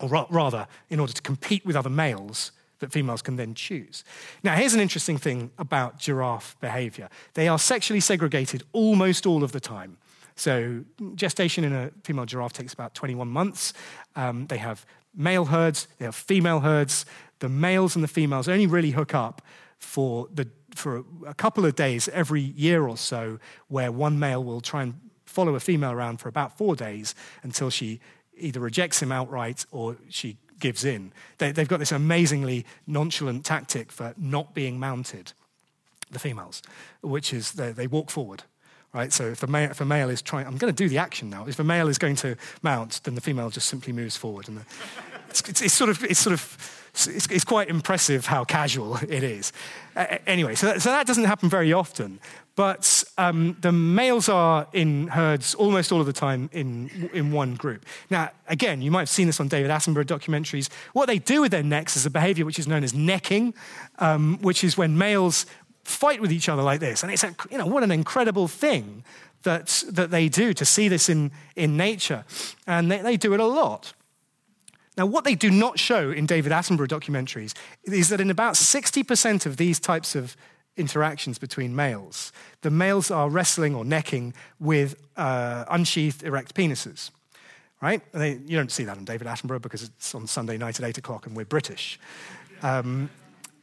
or ra- rather, in order to compete with other males that females can then choose. Now, here's an interesting thing about giraffe behavior they are sexually segregated almost all of the time. So, gestation in a female giraffe takes about 21 months. Um, they have male herds, they have female herds. The males and the females only really hook up for, the, for a couple of days every year or so, where one male will try and follow a female around for about four days until she either rejects him outright or she gives in. They, have got this amazingly nonchalant tactic for not being mounted, the females, which is they, they walk forward. Right? So if a, male, if a male is trying, I'm going to do the action now. If a male is going to mount, then the female just simply moves forward. And the, it's, it's, it's, sort of, it's sort of it's, it's, quite impressive how casual it is. Uh, anyway, so that, so that, doesn't happen very often. But um, the males are in herds almost all of the time in, in one group. Now, again, you might have seen this on David Attenborough documentaries. What they do with their necks is a behavior which is known as necking, um, which is when males fight with each other like this. And it's, a, you know, what an incredible thing that, that they do to see this in, in nature. And they, they do it a lot. Now, what they do not show in David Attenborough documentaries is that in about 60% of these types of interactions between males. The males are wrestling or necking with uh, unsheathed erect penises, right? They, you don't see that in David Attenborough because it's on Sunday night at 8 o'clock and we're British. Um,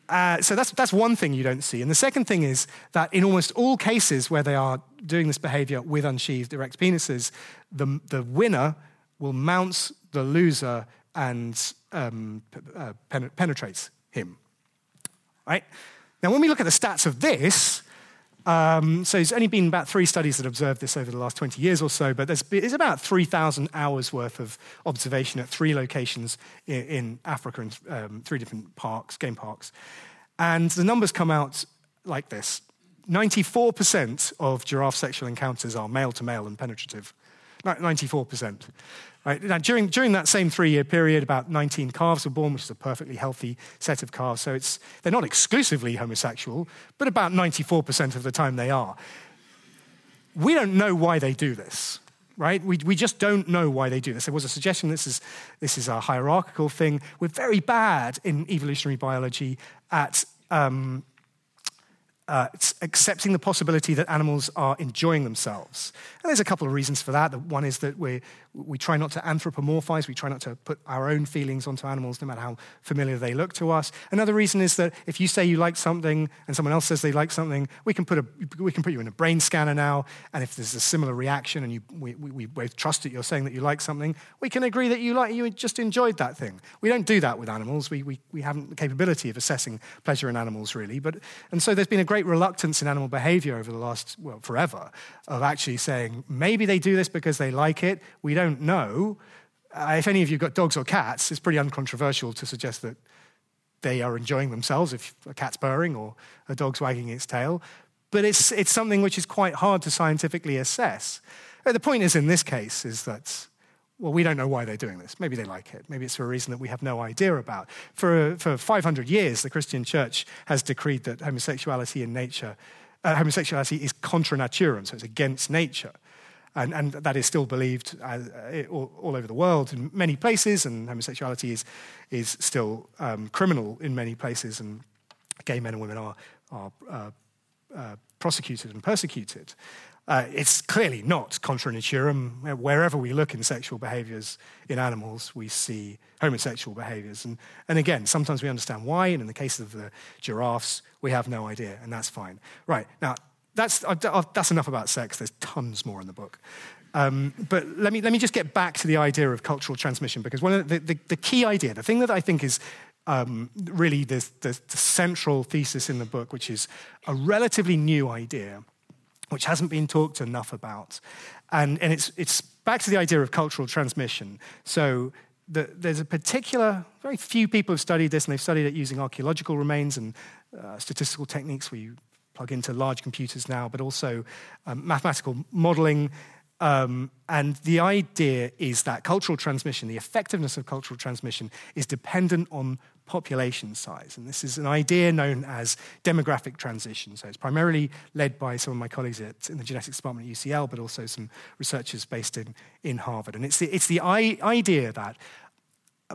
uh, so that's, that's one thing you don't see. And the second thing is that in almost all cases where they are doing this behavior with unsheathed erect penises, the, the winner will mount the loser and um, uh, penetrates him. Right? Now, when we look at the stats of this, um, so there's only been about three studies that observed this over the last 20 years or so, but there's, about 3,000 hours worth of observation at three locations in, in Africa in um, three different parks, game parks. And the numbers come out like this 94% of giraffe sexual encounters are male to male and penetrative. 94%. Right? Now, during, during that same three year period, about 19 calves were born, which is a perfectly healthy set of calves. So it's, they're not exclusively homosexual, but about 94% of the time they are. We don't know why they do this, right? We, we just don't know why they do this. There was a suggestion this is, this is a hierarchical thing. We're very bad in evolutionary biology at um, uh, it's accepting the possibility that animals are enjoying themselves. And there's a couple of reasons for that. One is that we we try not to anthropomorphize, we try not to put our own feelings onto animals, no matter how familiar they look to us. Another reason is that if you say you like something and someone else says they like something, we can put, a, we can put you in a brain scanner now, and if there's a similar reaction and you, we, we, we both trust that you're saying that you like something, we can agree that you, like, you just enjoyed that thing. We don't do that with animals. We, we, we haven't the capability of assessing pleasure in animals, really. But, and so there's been a great reluctance in animal behavior over the last, well, forever, of actually saying maybe they do this because they like it. We don't don't know, uh, if any of you got dogs or cats, it's pretty uncontroversial to suggest that they are enjoying themselves if a cat's purring or a dog's wagging its tail. But it's, it's something which is quite hard to scientifically assess. Uh, the point is, in this case, is that, well, we don't know why they're doing this. Maybe they like it. Maybe it's for a reason that we have no idea about. For, for 500 years, the Christian church has decreed that homosexuality in nature, uh, homosexuality is contra naturam, so it's against nature. And, and that is still believed uh, all, all, over the world in many places, and homosexuality is, is still um, criminal in many places, and gay men and women are, are uh, uh, prosecuted and persecuted. Uh, it's clearly not contra naturam. Wherever we look in sexual behaviors in animals, we see homosexual behaviors. And, and again, sometimes we understand why, and in the case of the giraffes, we have no idea, and that's fine. Right, now, that's, that's enough about sex. There's tons more in the book. Um, but let me, let me just get back to the idea of cultural transmission, because one of the, the, the key idea, the thing that I think is um, really the, the, the central thesis in the book, which is a relatively new idea, which hasn't been talked enough about. And, and it's, it's back to the idea of cultural transmission. So the, there's a particular, very few people have studied this, and they've studied it using archaeological remains and uh, statistical techniques where you plug into large computers now, but also um, mathematical modeling. Um, and the idea is that cultural transmission, the effectiveness of cultural transmission, is dependent on population size. And this is an idea known as demographic transition. So it's primarily led by some of my colleagues at, in the genetics department at UCL, but also some researchers based in, in Harvard. And it's the, it's the I- idea that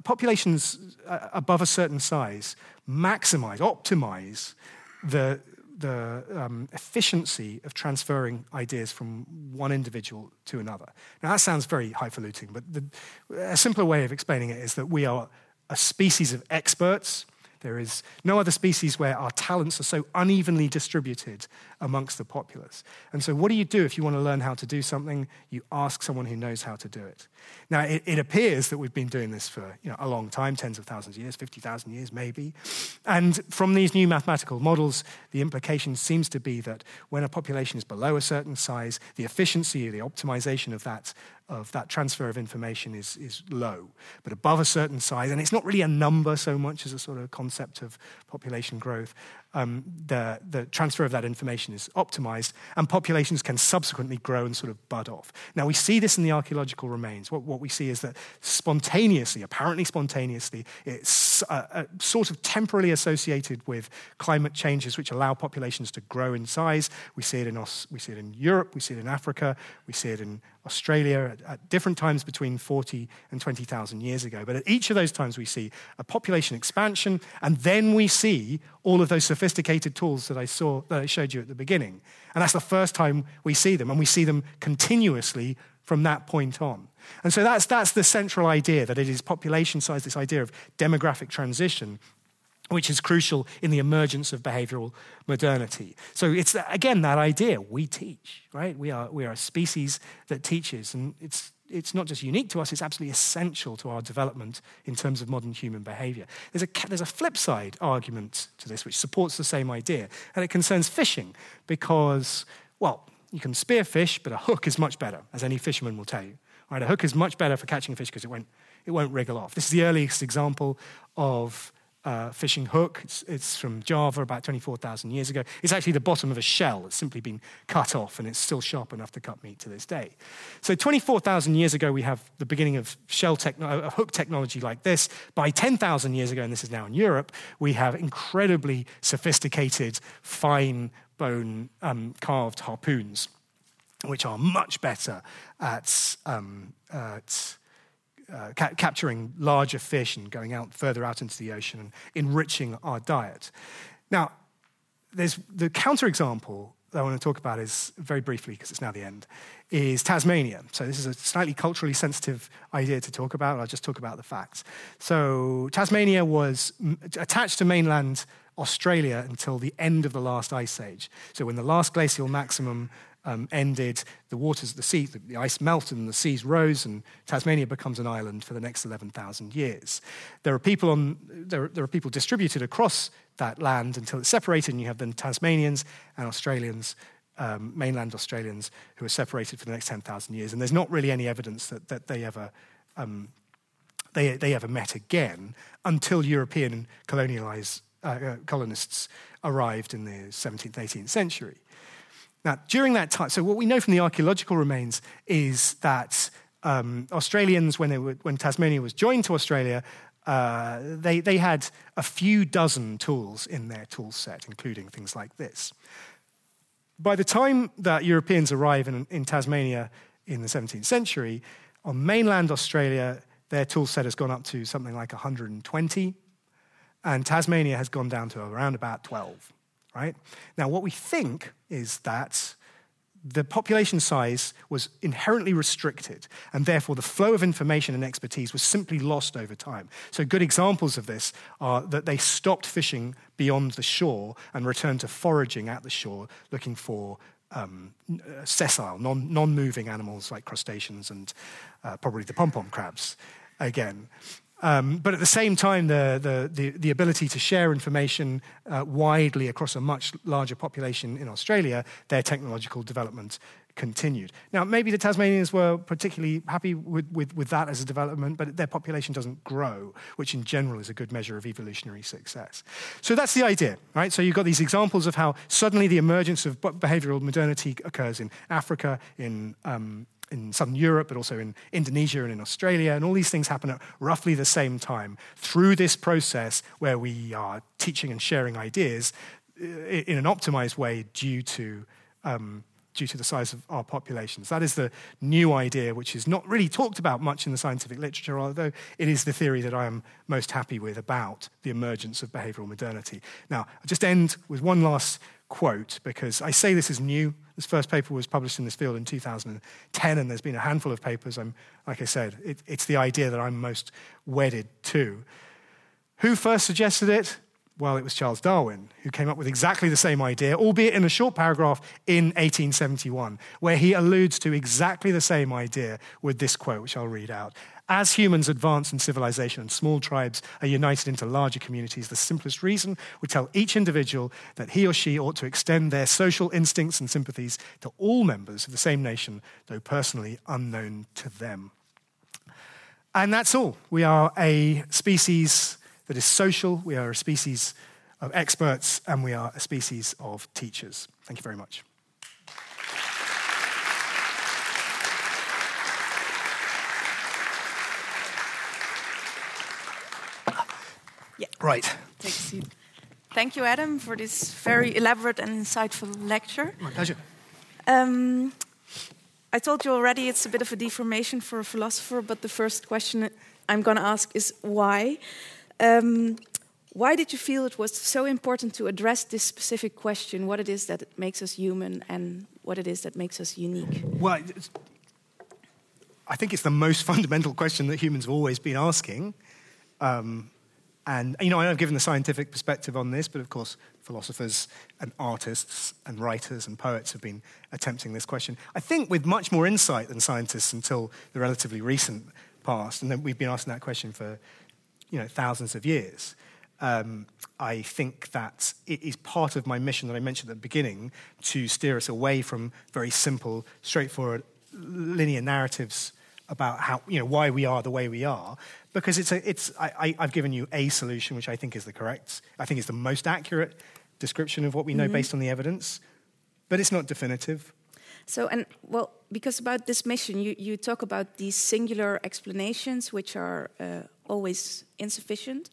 populations uh, above a certain size maximize, optimize the, the um, efficiency of transferring ideas from one individual to another. Now, that sounds very highfalutin, but the, a simpler way of explaining it is that we are a species of experts there is no other species where our talents are so unevenly distributed amongst the populace. And so, what do you do if you want to learn how to do something? You ask someone who knows how to do it. Now, it, it appears that we've been doing this for you know, a long time tens of thousands of years, 50,000 years maybe. And from these new mathematical models, the implication seems to be that when a population is below a certain size, the efficiency, the optimization of that of that transfer of information is, is low. But above a certain size, and it's not really a number so much as a sort of concept of population growth, um, the, the transfer of that information is optimized, and populations can subsequently grow and sort of bud off. Now, we see this in the archaeological remains. What, what we see is that spontaneously, apparently spontaneously, it's uh, uh, sort of temporally associated with climate changes which allow populations to grow in size. We see it in, we see it in Europe, we see it in Africa, we see it in Australia at, at different times between 40 and 20,000 years ago. But at each of those times, we see a population expansion, and then we see all of those sophisticated tools that I saw that I showed you at the beginning. And that's the first time we see them, and we see them continuously from that point on. And so that's, that's the central idea that it is population size, this idea of demographic transition, which is crucial in the emergence of behavioral modernity. So it's, again, that idea we teach, right? We are, we are a species that teaches, and it's, it's not just unique to us, it's absolutely essential to our development in terms of modern human behavior. There's a, there's a flip side argument to this which supports the same idea, and it concerns fishing because, well, you can spear fish, but a hook is much better, as any fisherman will tell you. Right? A hook is much better for catching a fish because it won't, it won't wriggle off. This is the earliest example of uh, fishing hook. It's, it's, from Java about 24,000 years ago. It's actually the bottom of a shell that's simply been cut off and it's still sharp enough to cut meat to this day. So 24,000 years ago, we have the beginning of shell techno- of hook technology like this. By 10,000 years ago, and this is now in Europe, we have incredibly sophisticated, fine bone um, carved harpoons, which are much better at, um, at uh, ca- capturing larger fish and going out further out into the ocean and enriching our diet. Now, there's the counterexample that I want to talk about is very briefly because it's now the end is Tasmania. So this is a slightly culturally sensitive idea to talk about. I'll just talk about the facts. So Tasmania was attached to mainland Australia until the end of the last ice age. So when the last glacial maximum um, ended, the waters of the sea, the, the, ice melted and the seas rose, and Tasmania becomes an island for the next 11,000 years. There are people on, there, there are people distributed across that land until it's separated, and you have then Tasmanians and Australians um, mainland Australians who are separated for the next 10,000 years. And there's not really any evidence that, that they, ever, um, they, they ever met again until European colonialize, uh, uh, colonists arrived in the 17th, 18th century. Now, during that time, so what we know from the archaeological remains is that um, Australians, when, were, when, Tasmania was joined to Australia, uh, they, they had a few dozen tools in their tool set, including things like this. By the time that Europeans arrive in, in Tasmania in the 17th century, on mainland Australia, their tool set has gone up to something like 120, and Tasmania has gone down to around about 12 right? Now, what we think is that the population size was inherently restricted, and therefore the flow of information and expertise was simply lost over time. So, good examples of this are that they stopped fishing beyond the shore and returned to foraging at the shore, looking for um, sessile, non moving animals like crustaceans and uh, probably the pom pom crabs again. Um, but at the same time, the, the, the, the ability to share information uh, widely across a much larger population in Australia, their technological development continued. Now, maybe the Tasmanians were particularly happy with, with, with, that as a development, but their population doesn't grow, which in general is a good measure of evolutionary success. So that's the idea, right? So you've got these examples of how suddenly the emergence of behavioral modernity occurs in Africa, in um, in southern Europe, but also in Indonesia and in Australia. And all these things happen at roughly the same time through this process where we are teaching and sharing ideas in an optimized way due to um, due to the size of our populations. That is the new idea, which is not really talked about much in the scientific literature, although it is the theory that I am most happy with about the emergence of behavioral modernity. Now, I'll just end with one last quote because I say this is new. This first paper was published in this field in 2010, and there's been a handful of papers. I'm, like I said, it, it's the idea that I'm most wedded to. Who first suggested it? Well, it was Charles Darwin who came up with exactly the same idea, albeit in a short paragraph in 1871, where he alludes to exactly the same idea with this quote, which I'll read out. As humans advance in civilization and small tribes are united into larger communities, the simplest reason would tell each individual that he or she ought to extend their social instincts and sympathies to all members of the same nation, though personally unknown to them. And that's all. We are a species that is social. We are a species of experts, and we are a species of teachers. Thank you very much. Yeah. Right. Take a seat. Thank you, Adam, for this very elaborate and insightful lecture. My pleasure. Um, I told you already it's a bit of a deformation for a philosopher, but the first question I'm going to ask is why? Um, why did you feel it was so important to address this specific question, what it is that makes us human and what it is that makes us unique? Well, I think it's the most fundamental question that humans have always been asking. Um, and, you know, I've given the scientific perspective on this, but of course, philosophers and artists and writers and poets have been attempting this question. I think with much more insight than scientists until the relatively recent past. And then we've been asking that question for you know, thousands of years. Um, I think that it is part of my mission that I mentioned at the beginning to steer us away from very simple, straightforward, linear narratives about how you know why we are the way we are because it's a it's I, have given you a solution which I think is the correct I think is the most accurate description of what we know mm-hmm. based on the evidence but it's not definitive so, and well, because about this mission, you, you talk about these singular explanations, which are uh, always insufficient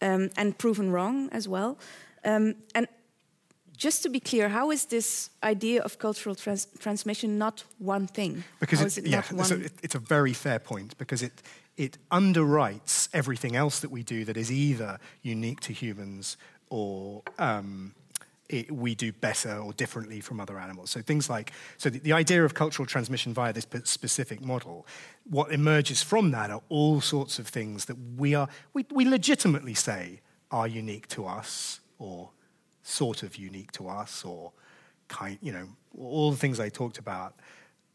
um, and proven wrong as well. Um, and just to be clear, how is this idea of cultural trans transmission not one thing? Because it's, it yeah, it's a very fair point because it, it underwrites everything else that we do that is either unique to humans or um, it, we do better or differently from other animals. So things like, so the, the, idea of cultural transmission via this specific model, what emerges from that are all sorts of things that we are, we, we legitimately say are unique to us or sort of unique to us or kind, you know, all the things I talked about.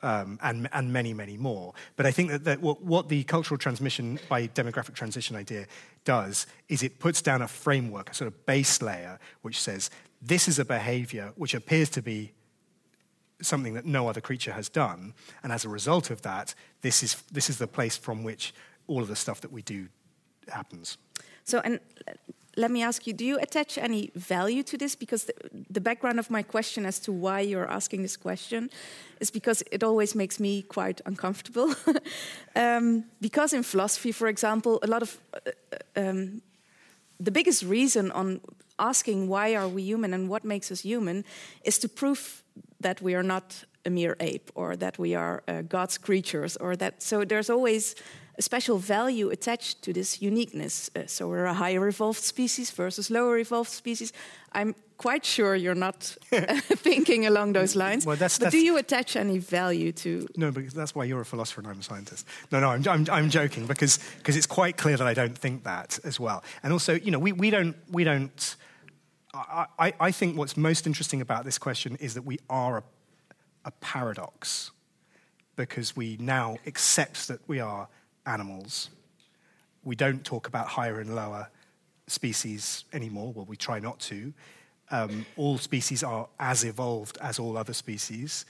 Um, and, and many, many more. But I think that, that what, what, the cultural transmission by demographic transition idea does is it puts down a framework, a sort of base layer, which says this is a behavior which appears to be something that no other creature has done. And as a result of that, this is, this is the place from which all of the stuff that we do happens. So, and let me ask you do you attach any value to this? Because the, the, background of my question as to why you're asking this question is because it always makes me quite uncomfortable. um, because in philosophy, for example, a lot of uh, um, the biggest reason on asking why are we human and what makes us human is to prove that we are not a mere ape or that we are uh, God's creatures or that so there's always a special value attached to this uniqueness. Uh, so we're a higher evolved species versus lower evolved species. I'm quite sure you're not thinking along those lines. Well, that's, but that's, do you attach any value to? No, because that's why you're a philosopher and I'm a scientist. No, no, I'm, I'm, I'm joking because because it's quite clear that I don't think that as well. And also, you know, we, we don't we don't. I, I think what's most interesting about this question is that we are a, a paradox because we now accept that we are animals. We don't talk about higher and lower species anymore. Well, we try not to. Um, all species are as evolved as all other species.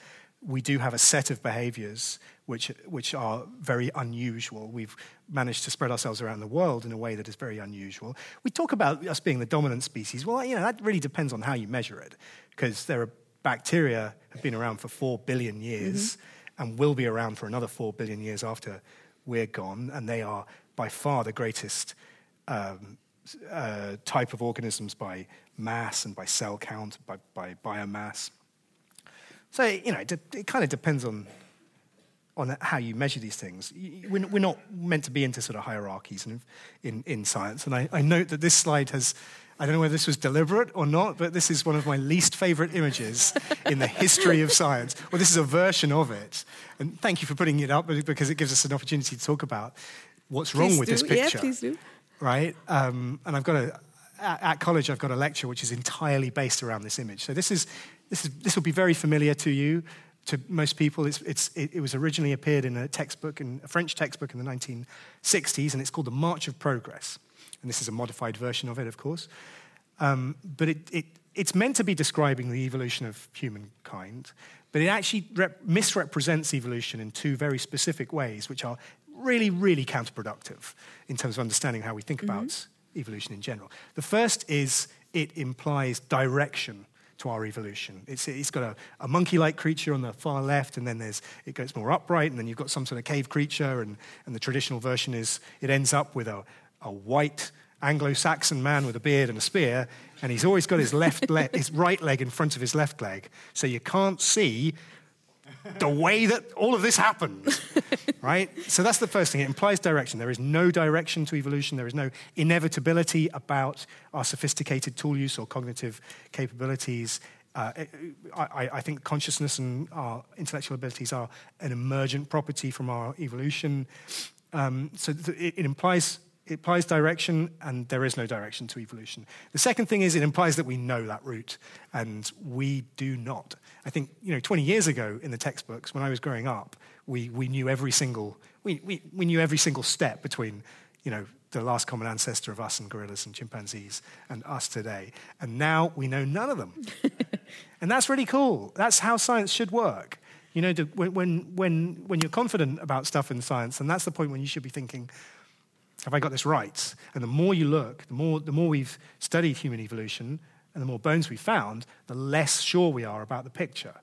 we do have a set of behaviors which, which are very unusual. We've managed to spread ourselves around the world in a way that is very unusual. We talk about us being the dominant species. Well, you know, that really depends on how you measure it, because there are bacteria have been around for four billion years mm-hmm. and will be around for another four billion years after we're gone, and they are by far the greatest um, uh, type of organisms by mass and by cell count, by, by biomass. So, you know, it, it kind of depends on, on how you measure these things. We're, we're not meant to be into sort of hierarchies in, in, in science. And I, I note that this slide has, I don't know whether this was deliberate or not, but this is one of my least favorite images in the history of science. Well, this is a version of it. And thank you for putting it up because it gives us an opportunity to talk about what's please wrong with do. this picture. Yeah, please do. Right? Um, and I've got a, at college, I've got a lecture which is entirely based around this image. So this is this is this will be very familiar to you, to most people. It's, it's, it, it was originally appeared in a textbook, in a French textbook in the 1960s, and it's called the March of Progress. And this is a modified version of it, of course. Um, but it, it, it's meant to be describing the evolution of humankind, but it actually rep- misrepresents evolution in two very specific ways, which are really, really counterproductive in terms of understanding how we think mm-hmm. about evolution in general. The first is it implies direction to our evolution. It's, it's got a, a monkey like creature on the far left, and then there's, it gets more upright, and then you've got some sort of cave creature, and, and the traditional version is it ends up with a, a white Anglo Saxon man with a beard and a spear, and he's always got his, left le- his right leg in front of his left leg, so you can't see the way that all of this happened, right? So that's the first thing. It implies direction. There is no direction to evolution. There is no inevitability about our sophisticated tool use or cognitive capabilities. Uh, I, I, think consciousness and our intellectual abilities are an emergent property from our evolution. Um, so it implies it implies direction, and there is no direction to evolution. The second thing is it implies that we know that route, and we do not. I think, you know, 20 years ago in the textbooks, when I was growing up, we, we knew every single, we, we, we knew every single step between, you know, the last common ancestor of us and gorillas and chimpanzees and us today. And now we know none of them. and that's really cool. That's how science should work. You know, when, when, when you're confident about stuff in science, and that's the point when you should be thinking, have I got this right? And the more you look, the more, the more we've studied human evolution and the more bones we've found, the less sure we are about the picture.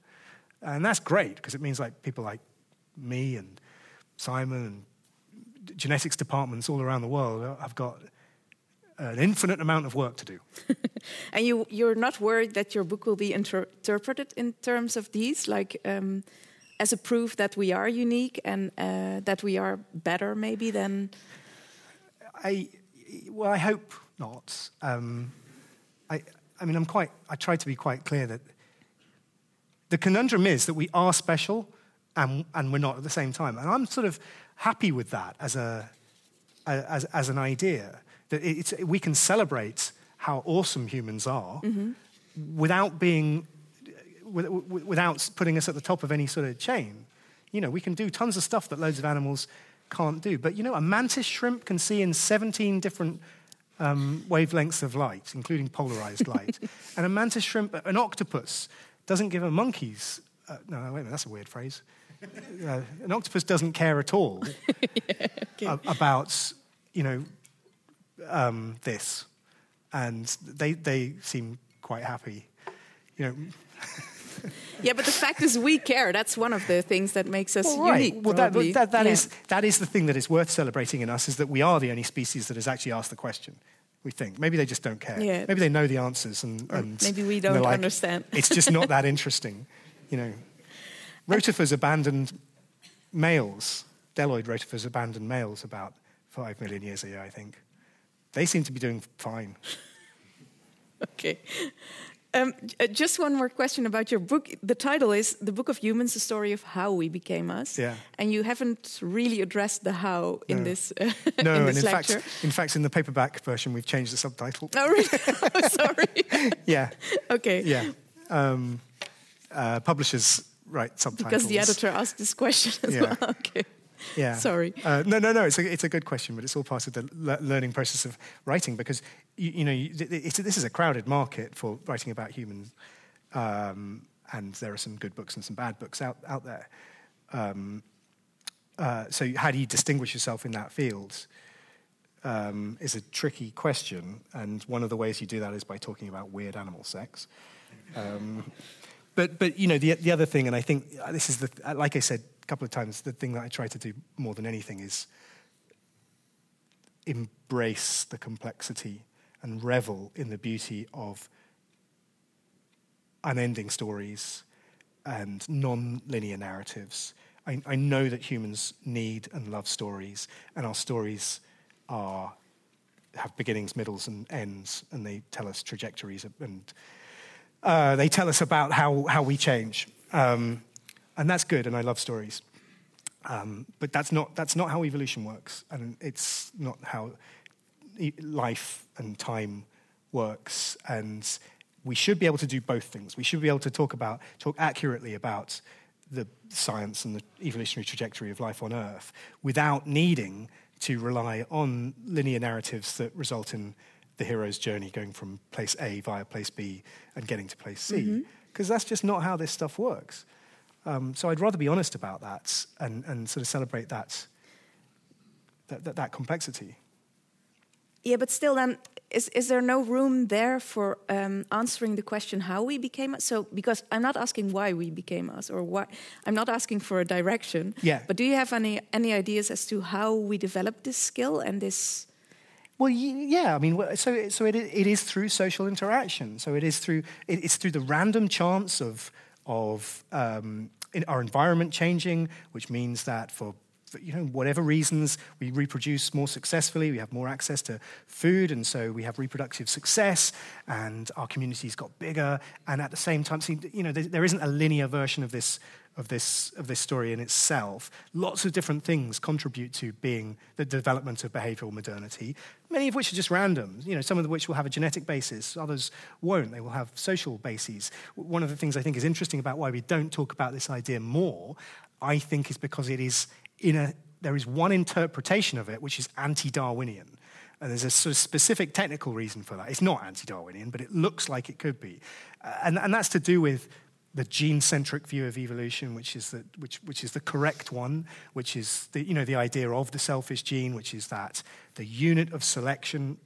And that's great because it means like people like me and Simon and genetics departments all around the world have got an infinite amount of work to do. and you, you're not worried that your book will be inter interpreted in terms of these, like um, as a proof that we are unique and uh, that we are better, maybe than I, well, I hope not. Um, I, I mean, I'm quite, I try to be quite clear that the conundrum is that we are special and, and we're not at the same time. And I'm sort of happy with that as, a, as, as an idea, that it's, we can celebrate how awesome humans are mm-hmm. without being, without putting us at the top of any sort of chain. You know, we can do tons of stuff that loads of animals can't do. But you know, a mantis shrimp can see in 17 different um, wavelengths of light, including polarized light. and a mantis shrimp, an octopus, doesn't give a monkey's. Uh, no, wait a minute, that's a weird phrase. Uh, an octopus doesn't care at all yeah, okay. about, you know, um, this. And they, they seem quite happy. You know, yeah, but the fact is, we care. That's one of the things that makes us well, right. unique. Well, that, that, that, yeah. is, that is the thing that is worth celebrating in us, is that we are the only species that has actually asked the question. We think. Maybe they just don't care. Yeah. Maybe they know the answers and, and maybe we don't like, understand. it's just not that interesting. You know, rotifers abandoned males. Bdelloid rotifers abandoned males about five million years ago, I think. They seem to be doing fine. okay. Um, uh, just one more question about your book. The title is "The Book of Humans: The Story of How We Became Us." Yeah. And you haven't really addressed the how in no. this. Uh, no, in this and in lecture. fact, in fact, in the paperback version, we've changed the subtitle. Oh, really? oh, sorry. yeah. Okay. Yeah. Um, uh, publishers write subtitles because the editor asked this question as yeah. well. Okay. Yeah. Sorry. Uh, no, no, no. It's a, it's a good question, but it's all part of the le- learning process of writing because you, you know you, this is a crowded market for writing about humans. Um, and there are some good books and some bad books out, out there. Um, uh, so, how do you distinguish yourself in that field? Um, is a tricky question, and one of the ways you do that is by talking about weird animal sex. Um, but, but you know, the, the other thing, and I think this is the, like I said couple of times, the thing that I try to do more than anything is embrace the complexity and revel in the beauty of unending stories and non linear narratives. I, I, know that humans need and love stories, and our stories are, have beginnings, middles, and ends, and they tell us trajectories and uh, they tell us about how, how we change. Um, and that's good, and I love stories. Um, but that's not, that's not how evolution works, and it's not how life and time works. And we should be able to do both things. We should be able to talk about, talk accurately about the science and the evolutionary trajectory of life on Earth without needing to rely on linear narratives that result in the hero's journey going from place A via place B and getting to place C, because mm-hmm. that's just not how this stuff works. Um, so I'd rather be honest about that and, and sort of celebrate that, that, that, that complexity. Yeah, but still, then is is there no room there for um, answering the question how we became us? So because I'm not asking why we became us or why I'm not asking for a direction. Yeah. But do you have any any ideas as to how we developed this skill and this? Well, yeah. I mean, so so it it is through social interaction. So it is through it's through the random chance of of um, our environment changing, which means that for you know whatever reasons we reproduce more successfully we have more access to food and so we have reproductive success and our communities got bigger. And at the same time you know there, there isn't a linear version of this of this of this story in itself lots of different things contribute to being the development of behavioral modernity many of which are just random you know some of which will have a genetic basis others won't they will have social bases one of the things i think is interesting about why we don't talk about this idea more i think is because it is in a, there is one interpretation of it which is anti Darwinian. And there's a sort of specific technical reason for that. It's not anti Darwinian, but it looks like it could be. Uh, and, and that's to do with the gene centric view of evolution, which is, the, which, which is the correct one, which is the, you know, the idea of the selfish gene, which is that the unit of selection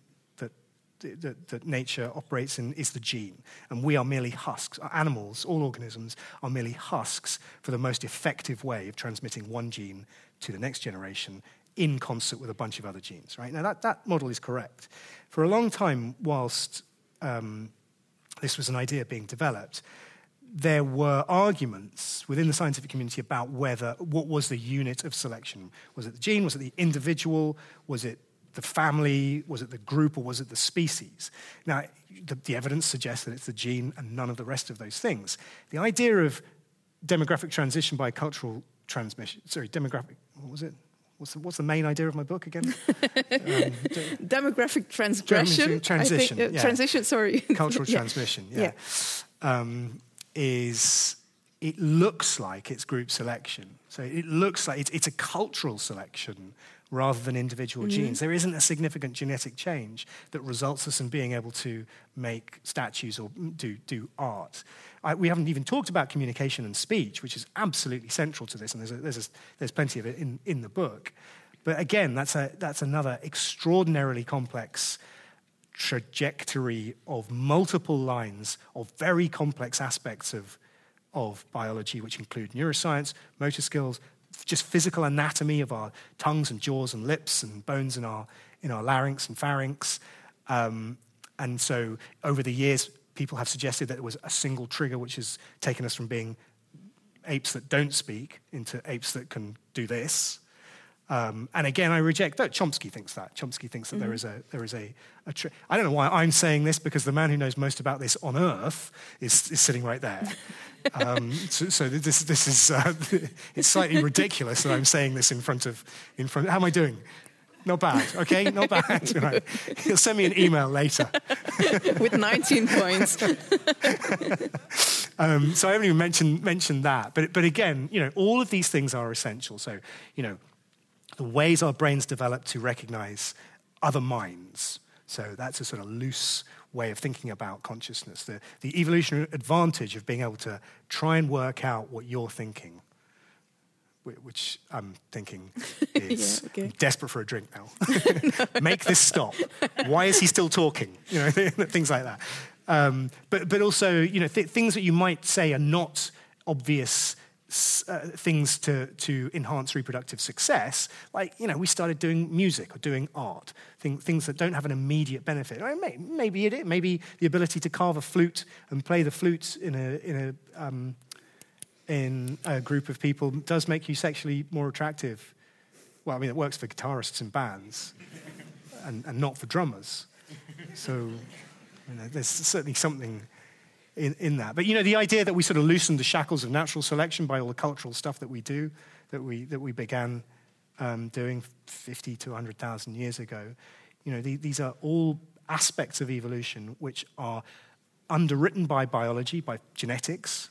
that, that, nature operates in is the gene. And we are merely husks. Animals, all organisms, are merely husks for the most effective way of transmitting one gene to the next generation in concert with a bunch of other genes, right? Now, that, that model is correct. For a long time, whilst um, this was an idea being developed, there were arguments within the scientific community about whether what was the unit of selection. Was it the gene? Was it the individual? Was it the family? Was it the group or was it the species? Now, the, the, evidence suggests that it's the gene and none of the rest of those things. The idea of demographic transition by cultural transmission, sorry, demographic, what was it? What's the, what's the main idea of my book again? um, demographic transgression. Transition. Think, uh, yeah. Transition, sorry. Cultural yeah. transmission, yeah. yeah. Um, is it looks like it's group selection. So it looks like it's, it's a cultural selection rather than individual mm-hmm. genes. There isn't a significant genetic change that results us in being able to make statues or do, do art. I, we haven't even talked about communication and speech, which is absolutely central to this, and there's, a, there's, a, there's plenty of it in, in the book. But again, that's, a, that's another extraordinarily complex trajectory of multiple lines of very complex aspects of, of biology, which include neuroscience, motor skills, just physical anatomy of our tongues and jaws and lips and bones in our, in our larynx and pharynx. Um, and so over the years, people have suggested that it was a single trigger which has taken us from being apes that don't speak into apes that can do this. Um, and again, I reject that. Chomsky thinks that. Chomsky thinks that mm-hmm. there is a there is a, a tri- I don't know why I'm saying this because the man who knows most about this on Earth is, is sitting right there. um, so, so, this this is uh, it's slightly ridiculous that I'm saying this in front of in front. How am I doing? Not bad, okay? Not bad. Right. He'll send me an email later. With 19 points. um, so I haven't even mentioned, mentioned that. But, but again, you know, all of these things are essential. So, you know, the ways our brains develop to recognize other minds, So that's a sort of loose way of thinking about consciousness. The, the evolutionary advantage of being able to try and work out what you're thinking, which I'm thinking is yeah, okay. I'm desperate for a drink now. Make this stop. Why is he still talking? You know, things like that. Um, but, but also, you know, th- things that you might say are not obvious uh, things to, to enhance reproductive success, like, you know, we started doing music or doing art, thing, things that don't have an immediate benefit. I mean, maybe it is. Maybe the ability to carve a flute and play the flute in a, in a, um, in a group of people does make you sexually more attractive. Well, I mean, it works for guitarists and bands and, and not for drummers. So you know, there's certainly something in, in that. But you know, the idea that we sort of loosened the shackles of natural selection by all the cultural stuff that we do, that we, that we began um, doing 50 to 100,000 years ago, you know, the, these are all aspects of evolution which are underwritten by biology, by genetics,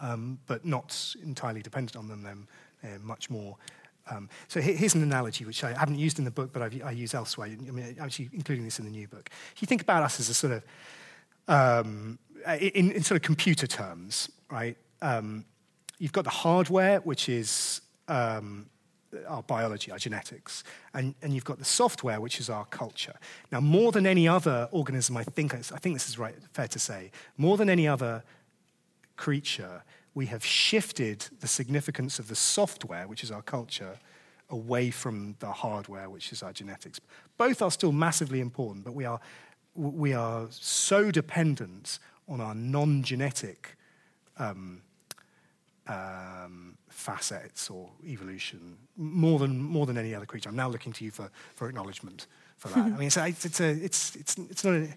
um, but not entirely dependent on them. Them they're much more. Um, so here's an analogy which I haven't used in the book, but I've, i use elsewhere. I mean, actually including this in the new book. If you think about us as a sort of um, in, in, sort of computer terms, right? Um, you've got the hardware, which is um, our biology, our genetics, and, and you've got the software, which is our culture. Now, more than any other organism, I think, I think this is right, fair to say, more than any other creature, we have shifted the significance of the software, which is our culture, away from the hardware, which is our genetics. Both are still massively important, but we are we are so dependent on our non genetic um, um, facets or evolution more than, more than any other creature. I'm now looking to you for, for acknowledgement for that. I mean, it's, it's, a, it's, it's, it's, not a,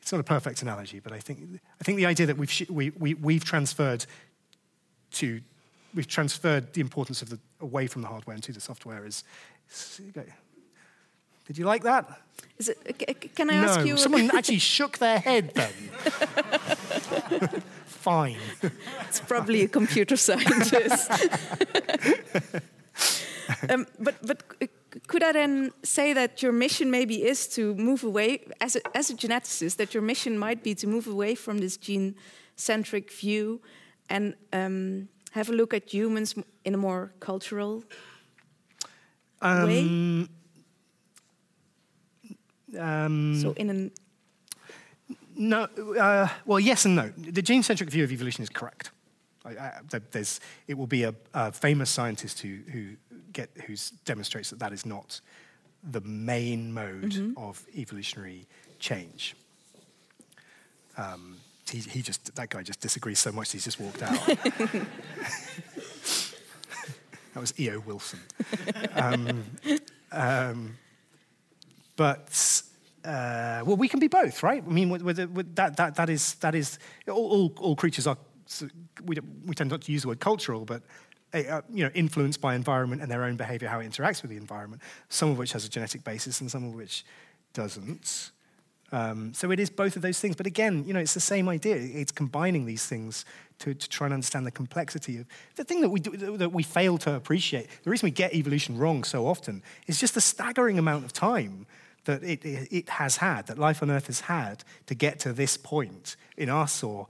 it's not a perfect analogy, but I think, I think the idea that we've, we, we, we've transferred to we've transferred the importance of the away from the hardware into the software is, is did you like that? It, can I no, ask you? Someone actually shook their head then. Fine. It's probably a computer scientist. um, but, but could I then say that your mission maybe is to move away, as a, as a geneticist, that your mission might be to move away from this gene centric view and um, have a look at humans in a more cultural um, way? Um, so in an no, uh, well, yes and no. The gene-centric view of evolution is correct. I, I, there's, it will be a, a, famous scientist who, who, get, who demonstrates that that is not the main mode mm-hmm. of evolutionary change. Um, he, he, just that guy just disagrees so much he's just walked out. that was E.O. Wilson. Um, um, but uh, well, we can be both, right? I mean, with, with, with that, that, that is, that is all, all, all creatures are, we, tend not to use the word cultural, but uh, you know, influenced by environment and their own behavior, how it interacts with the environment, some of which has a genetic basis and some of which doesn't. Um, so it is both of those things. But again, you know, it's the same idea. It's combining these things to, to try and understand the complexity of the thing that we, do, that we fail to appreciate. The reason we get evolution wrong so often is just the staggering amount of time that it, it has had, that life on Earth has had to get to this point in us or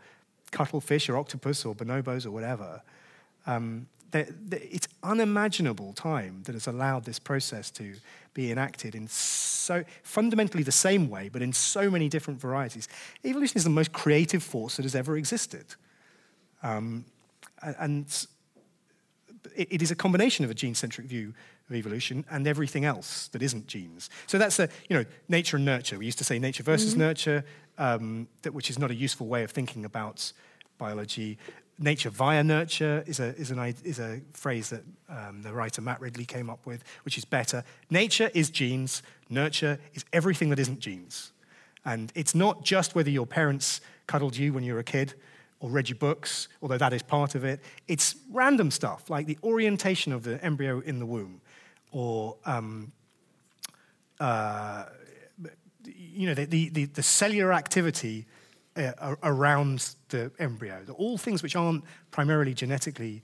cuttlefish or octopus or bonobos or whatever. Um, it's unimaginable time that has allowed this process to be enacted in so fundamentally the same way, but in so many different varieties. Evolution is the most creative force that has ever existed. Um, and it, it is a combination of a gene centric view of evolution and everything else that isn't genes. So that's the, you know, nature and nurture. We used to say nature versus mm-hmm. nurture, um, that, which is not a useful way of thinking about biology. Nature via nurture is a, is, an, is a phrase that um, the writer Matt Ridley came up with, which is better. Nature is genes, nurture is everything that isn't genes. And it's not just whether your parents cuddled you when you were a kid or read your books, although that is part of it. It's random stuff, like the orientation of the embryo in the womb, or um, uh, you know, the, the, the, cellular activity uh, around the embryo. All things which aren't primarily genetically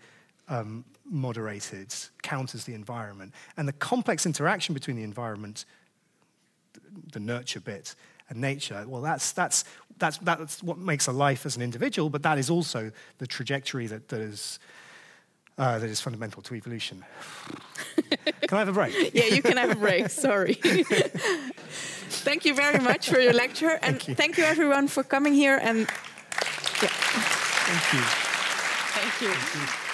um, moderated counters the environment. And the complex interaction between the environment the nurture bit and nature. Well, that's, that's, that's, that's what makes a life as an individual, but that is also the trajectory that, that, is, uh, that is fundamental to evolution. can I have a break? yeah, you can have a break. Sorry. thank you very much for your lecture, and thank you, thank you everyone for coming here. And yeah. thank you. Thank you. Thank you.